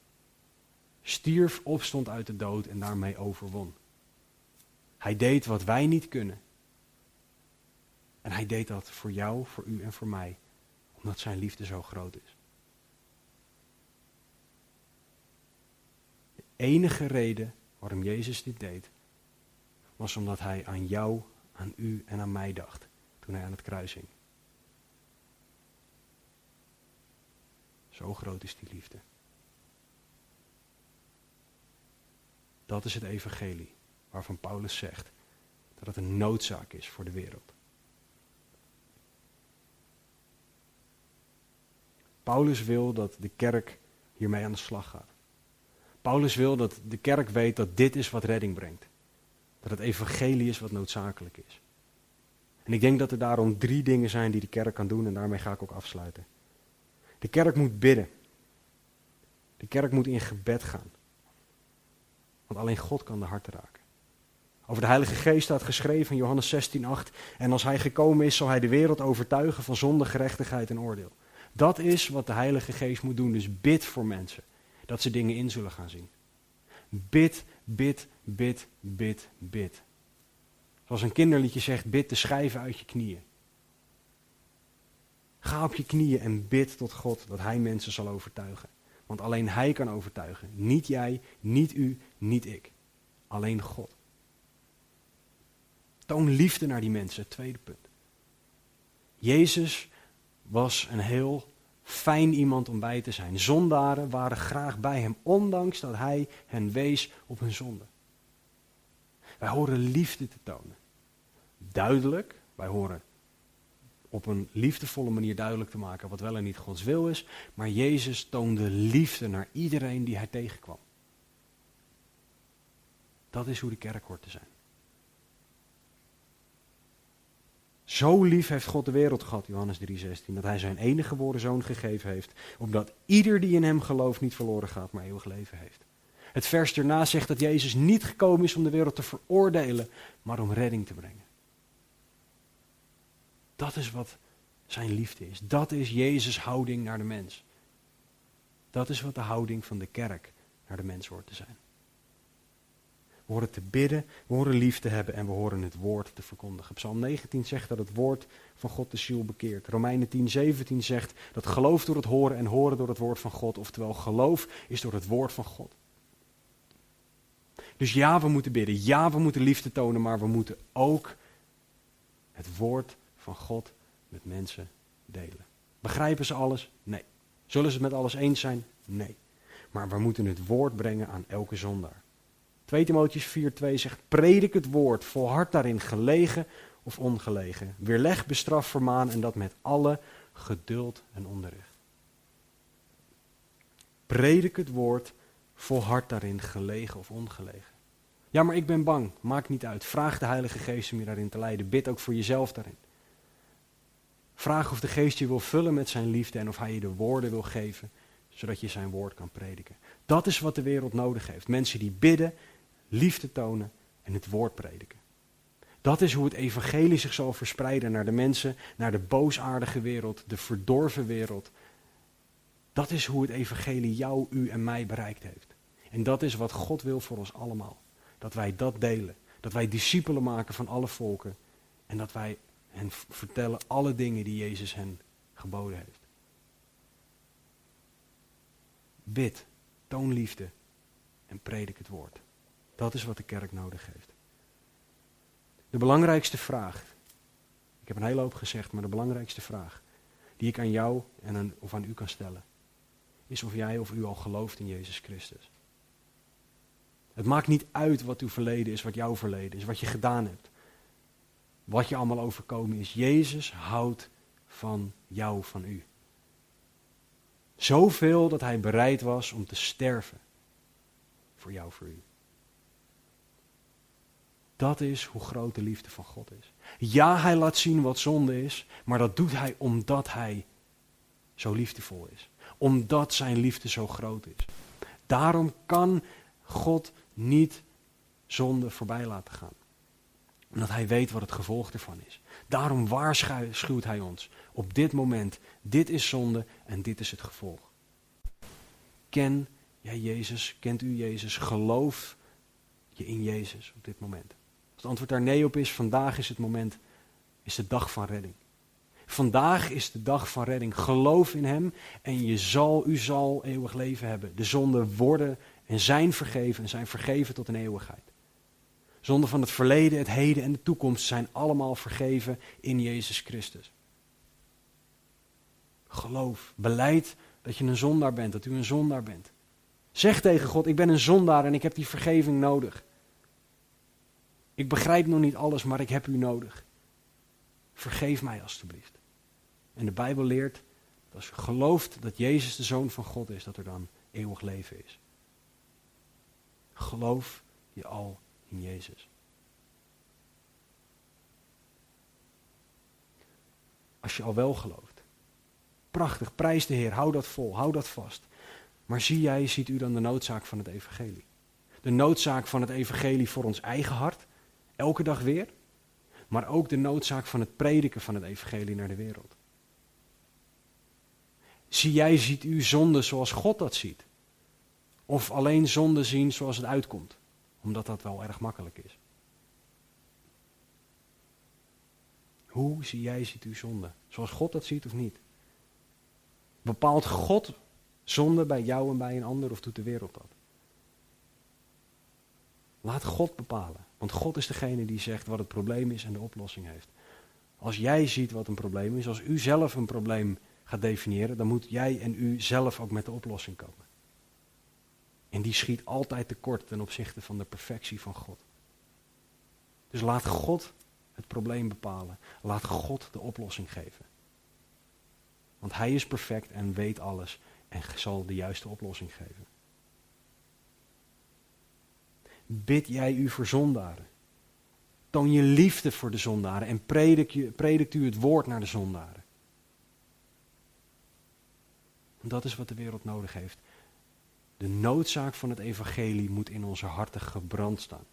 Stierf, opstond uit de dood en daarmee overwon. Hij deed wat wij niet kunnen. En hij deed dat voor jou, voor u en voor mij, omdat zijn liefde zo groot is. De enige reden waarom Jezus dit deed, was omdat hij aan jou, aan u en aan mij dacht toen hij aan het kruis hing. Zo groot is die liefde. Dat is het evangelie waarvan Paulus zegt dat het een noodzaak is voor de wereld. Paulus wil dat de kerk hiermee aan de slag gaat. Paulus wil dat de kerk weet dat dit is wat redding brengt. Dat het evangelie is wat noodzakelijk is. En ik denk dat er daarom drie dingen zijn die de kerk kan doen en daarmee ga ik ook afsluiten. De kerk moet bidden. De kerk moet in gebed gaan. Want alleen God kan de harten raken. Over de Heilige Geest staat geschreven in Johannes 16:8 en als hij gekomen is zal hij de wereld overtuigen van zonde, gerechtigheid en oordeel. Dat is wat de Heilige Geest moet doen. Dus bid voor mensen. Dat ze dingen in zullen gaan zien. Bid, bid, bid, bid, bid. Zoals een kinderliedje zegt, bid de schijven uit je knieën. Ga op je knieën en bid tot God dat Hij mensen zal overtuigen. Want alleen Hij kan overtuigen. Niet jij, niet u, niet ik. Alleen God. Toon liefde naar die mensen, tweede punt. Jezus was een heel fijn iemand om bij te zijn. Zondaren waren graag bij hem, ondanks dat hij hen wees op hun zonde. Wij horen liefde te tonen. Duidelijk, wij horen op een liefdevolle manier duidelijk te maken wat wel en niet Gods wil is. Maar Jezus toonde liefde naar iedereen die hij tegenkwam. Dat is hoe de kerk hoort te zijn. Zo lief heeft God de wereld gehad, Johannes 3,16, dat hij zijn enige geboren zoon gegeven heeft, opdat ieder die in hem gelooft niet verloren gaat, maar eeuwig leven heeft. Het vers erna zegt dat Jezus niet gekomen is om de wereld te veroordelen, maar om redding te brengen. Dat is wat zijn liefde is. Dat is Jezus' houding naar de mens. Dat is wat de houding van de kerk naar de mens hoort te zijn. We horen te bidden, we horen lief te hebben en we horen het woord te verkondigen. Psalm 19 zegt dat het woord van God de ziel bekeert. Romeinen 10, 17 zegt dat geloof door het horen en horen door het woord van God. Oftewel geloof is door het woord van God. Dus ja, we moeten bidden. Ja, we moeten liefde tonen, maar we moeten ook het woord van God met mensen delen. Begrijpen ze alles? Nee. Zullen ze het met alles eens zijn? Nee. Maar we moeten het woord brengen aan elke zondaar. 2 Timotheus 4:2 zegt, predik het woord, volhard daarin gelegen of ongelegen. Weerleg, bestraf, vermaan en dat met alle geduld en onderricht. Predik het woord, volhard daarin gelegen of ongelegen. Ja, maar ik ben bang. Maakt niet uit. Vraag de Heilige Geest om je daarin te leiden. Bid ook voor jezelf daarin. Vraag of de geest je wil vullen met zijn liefde en of hij je de woorden wil geven, zodat je zijn woord kan prediken. Dat is wat de wereld nodig heeft. Mensen die bidden, liefde tonen en het woord prediken. Dat is hoe het evangelie zich zal verspreiden naar de mensen, naar de boosaardige wereld, de verdorven wereld. Dat is hoe het evangelie jou, u en mij bereikt heeft. En dat is wat God wil voor ons allemaal. Dat wij dat delen. Dat wij discipelen maken van alle volken. En dat wij hen vertellen alle dingen die Jezus hen geboden heeft. Bid, toon liefde en predik het woord. Dat is wat de kerk nodig heeft. De belangrijkste vraag, ik heb een hele hoop gezegd, maar de belangrijkste vraag die ik aan jou en aan, of aan u kan stellen, is of jij of u al gelooft in Jezus Christus. Het maakt niet uit wat uw verleden is, wat jouw verleden is, wat je gedaan hebt. Wat je allemaal overkomen is. Jezus houdt van jou, van u. Zoveel dat hij bereid was om te sterven. Voor jou, voor u. Dat is hoe groot de liefde van God is. Ja, hij laat zien wat zonde is, maar dat doet hij omdat hij zo liefdevol is. Omdat zijn liefde zo groot is. Daarom kan God niet zonde voorbij laten gaan. Omdat hij weet wat het gevolg ervan is. Daarom waarschuwt hij ons op dit moment. Dit is zonde en dit is het gevolg. Ken jij Jezus? Kent u Jezus? Geloof je in Jezus op dit moment? Als het antwoord daar nee op is, vandaag is het moment, is de dag van redding. Vandaag is de dag van redding. Geloof in Hem en je zal, u zal eeuwig leven hebben. De zonden worden en zijn vergeven en zijn vergeven tot een eeuwigheid. Zonden van het verleden, het heden en de toekomst zijn allemaal vergeven in Jezus Christus. Geloof, beleid dat je een zondaar bent, dat u een zondaar bent. Zeg tegen God, ik ben een zondaar en ik heb die vergeving nodig. Ik begrijp nog niet alles, maar ik heb u nodig. Vergeef mij alstublieft. En de Bijbel leert dat als je gelooft dat Jezus de Zoon van God is, dat er dan eeuwig leven is. Geloof je al in Jezus. Als je al wel gelooft. Prachtig, prijs de Heer, hou dat vol, hou dat vast. Maar zie jij, ziet u dan de noodzaak van het evangelie? De noodzaak van het evangelie voor ons eigen hart, elke dag weer. Maar ook de noodzaak van het prediken van het evangelie naar de wereld. Zie jij, ziet u zonde zoals God dat ziet? Of alleen zonde zien zoals het uitkomt, omdat dat wel erg makkelijk is. Hoe zie jij, ziet u zonde? Zoals God dat ziet of niet? Bepaalt God zonde bij jou en bij een ander of doet de wereld dat? Laat God bepalen. Want God is degene die zegt wat het probleem is en de oplossing heeft. Als jij ziet wat een probleem is, als u zelf een probleem gaat definiëren, dan moet jij en u zelf ook met de oplossing komen. En die schiet altijd tekort ten opzichte van de perfectie van God. Dus laat God het probleem bepalen. Laat God de oplossing geven. Want Hij is perfect en weet alles en zal de juiste oplossing geven. Bid jij u voor zondaren. Toon je liefde voor de zondaren en predik je, predikt u het woord naar de zondaren. dat is wat de wereld nodig heeft. De noodzaak van het evangelie moet in onze harten gebrand staan.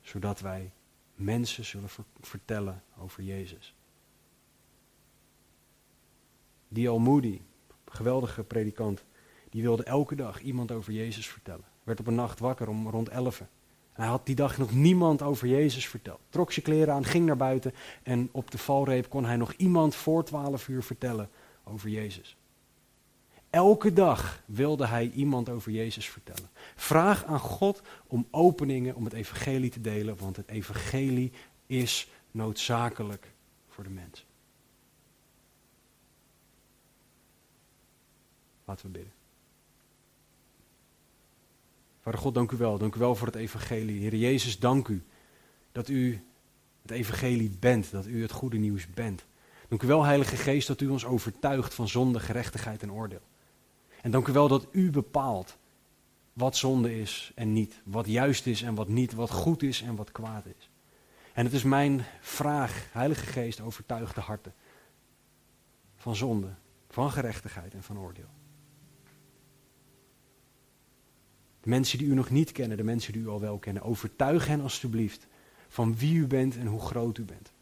Zodat wij mensen zullen vertellen over Jezus. Die Moody, geweldige predikant, die wilde elke dag iemand over Jezus vertellen. Werd op een nacht wakker om rond 11. En hij had die dag nog niemand over Jezus verteld. Trok zijn kleren aan, ging naar buiten en op de valreep kon hij nog iemand voor 12 uur vertellen over Jezus. Elke dag wilde hij iemand over Jezus vertellen. Vraag aan God om openingen om het evangelie te delen, want het evangelie is noodzakelijk voor de mens. Laten we bidden. Vader God, dank u wel. Dank u wel voor het evangelie. Heer Jezus, dank u dat u het evangelie bent, dat u het goede nieuws bent. Dank u wel, Heilige Geest, dat u ons overtuigt van zonde, gerechtigheid en oordeel. En dank u wel dat u bepaalt wat zonde is en niet. Wat juist is en wat niet. Wat goed is en wat kwaad is. En het is mijn vraag, Heilige Geest, overtuig de harten. van zonde, van gerechtigheid en van oordeel. De mensen die u nog niet kennen, de mensen die u al wel kennen, overtuig hen alstublieft van wie u bent en hoe groot u bent.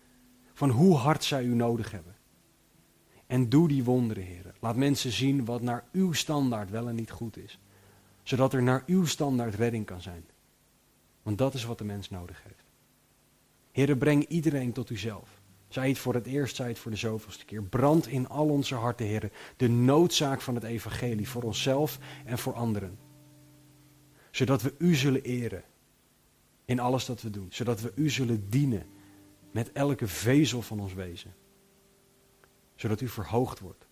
Van hoe hard zij u nodig hebben. En doe die wonderen, heren. Laat mensen zien wat naar uw standaard wel en niet goed is. Zodat er naar uw standaard redding kan zijn. Want dat is wat de mens nodig heeft. Heren, breng iedereen tot uzelf. Zij het voor het eerst, zij het voor de zoveelste keer. Brand in al onze harten, heren, de noodzaak van het evangelie voor onszelf en voor anderen. Zodat we u zullen eren in alles dat we doen. Zodat we u zullen dienen met elke vezel van ons wezen. Zodat u verhoogd wordt.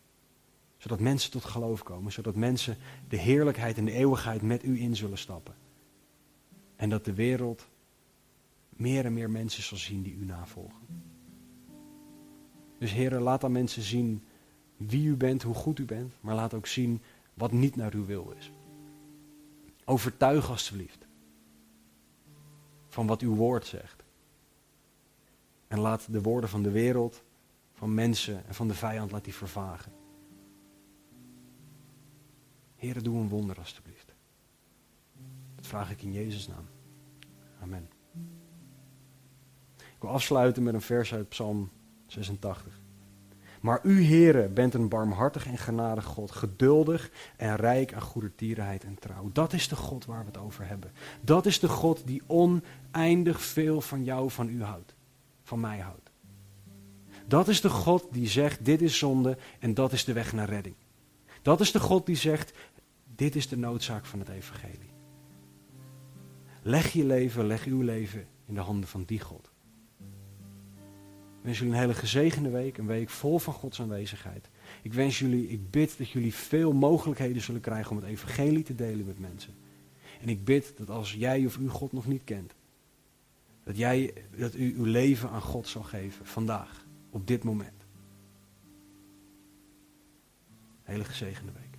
Zodat mensen tot geloof komen. Zodat mensen de heerlijkheid en de eeuwigheid met u in zullen stappen. En dat de wereld meer en meer mensen zal zien die u navolgen. Dus heren, laat dan mensen zien wie u bent, hoe goed u bent. Maar laat ook zien wat niet naar uw wil is. Overtuig alstublieft van wat uw woord zegt. En laat de woorden van de wereld, van mensen en van de vijand, laat die vervagen. Heren, doe een wonder alstublieft. Dat vraag ik in Jezus' naam. Amen. Ik wil afsluiten met een vers uit Psalm 86. Maar u, heren, bent een barmhartig en genadig God, geduldig en rijk aan goedertierenheid en trouw. Dat is de God waar we het over hebben. Dat is de God die oneindig veel van jou, van u houdt, van mij houdt. Dat is de God die zegt, dit is zonde en dat is de weg naar redding. Dat is de God die zegt, dit is de noodzaak van het evangelie. Leg je leven, leg uw leven in de handen van die God. Ik wens jullie een hele gezegende week, een week vol van Gods aanwezigheid. Ik wens jullie, ik bid dat jullie veel mogelijkheden zullen krijgen om het evangelie te delen met mensen. En ik bid dat als jij of u God nog niet kent, dat, jij, dat u uw leven aan God zal geven, vandaag, op dit moment. Hele gezegende week.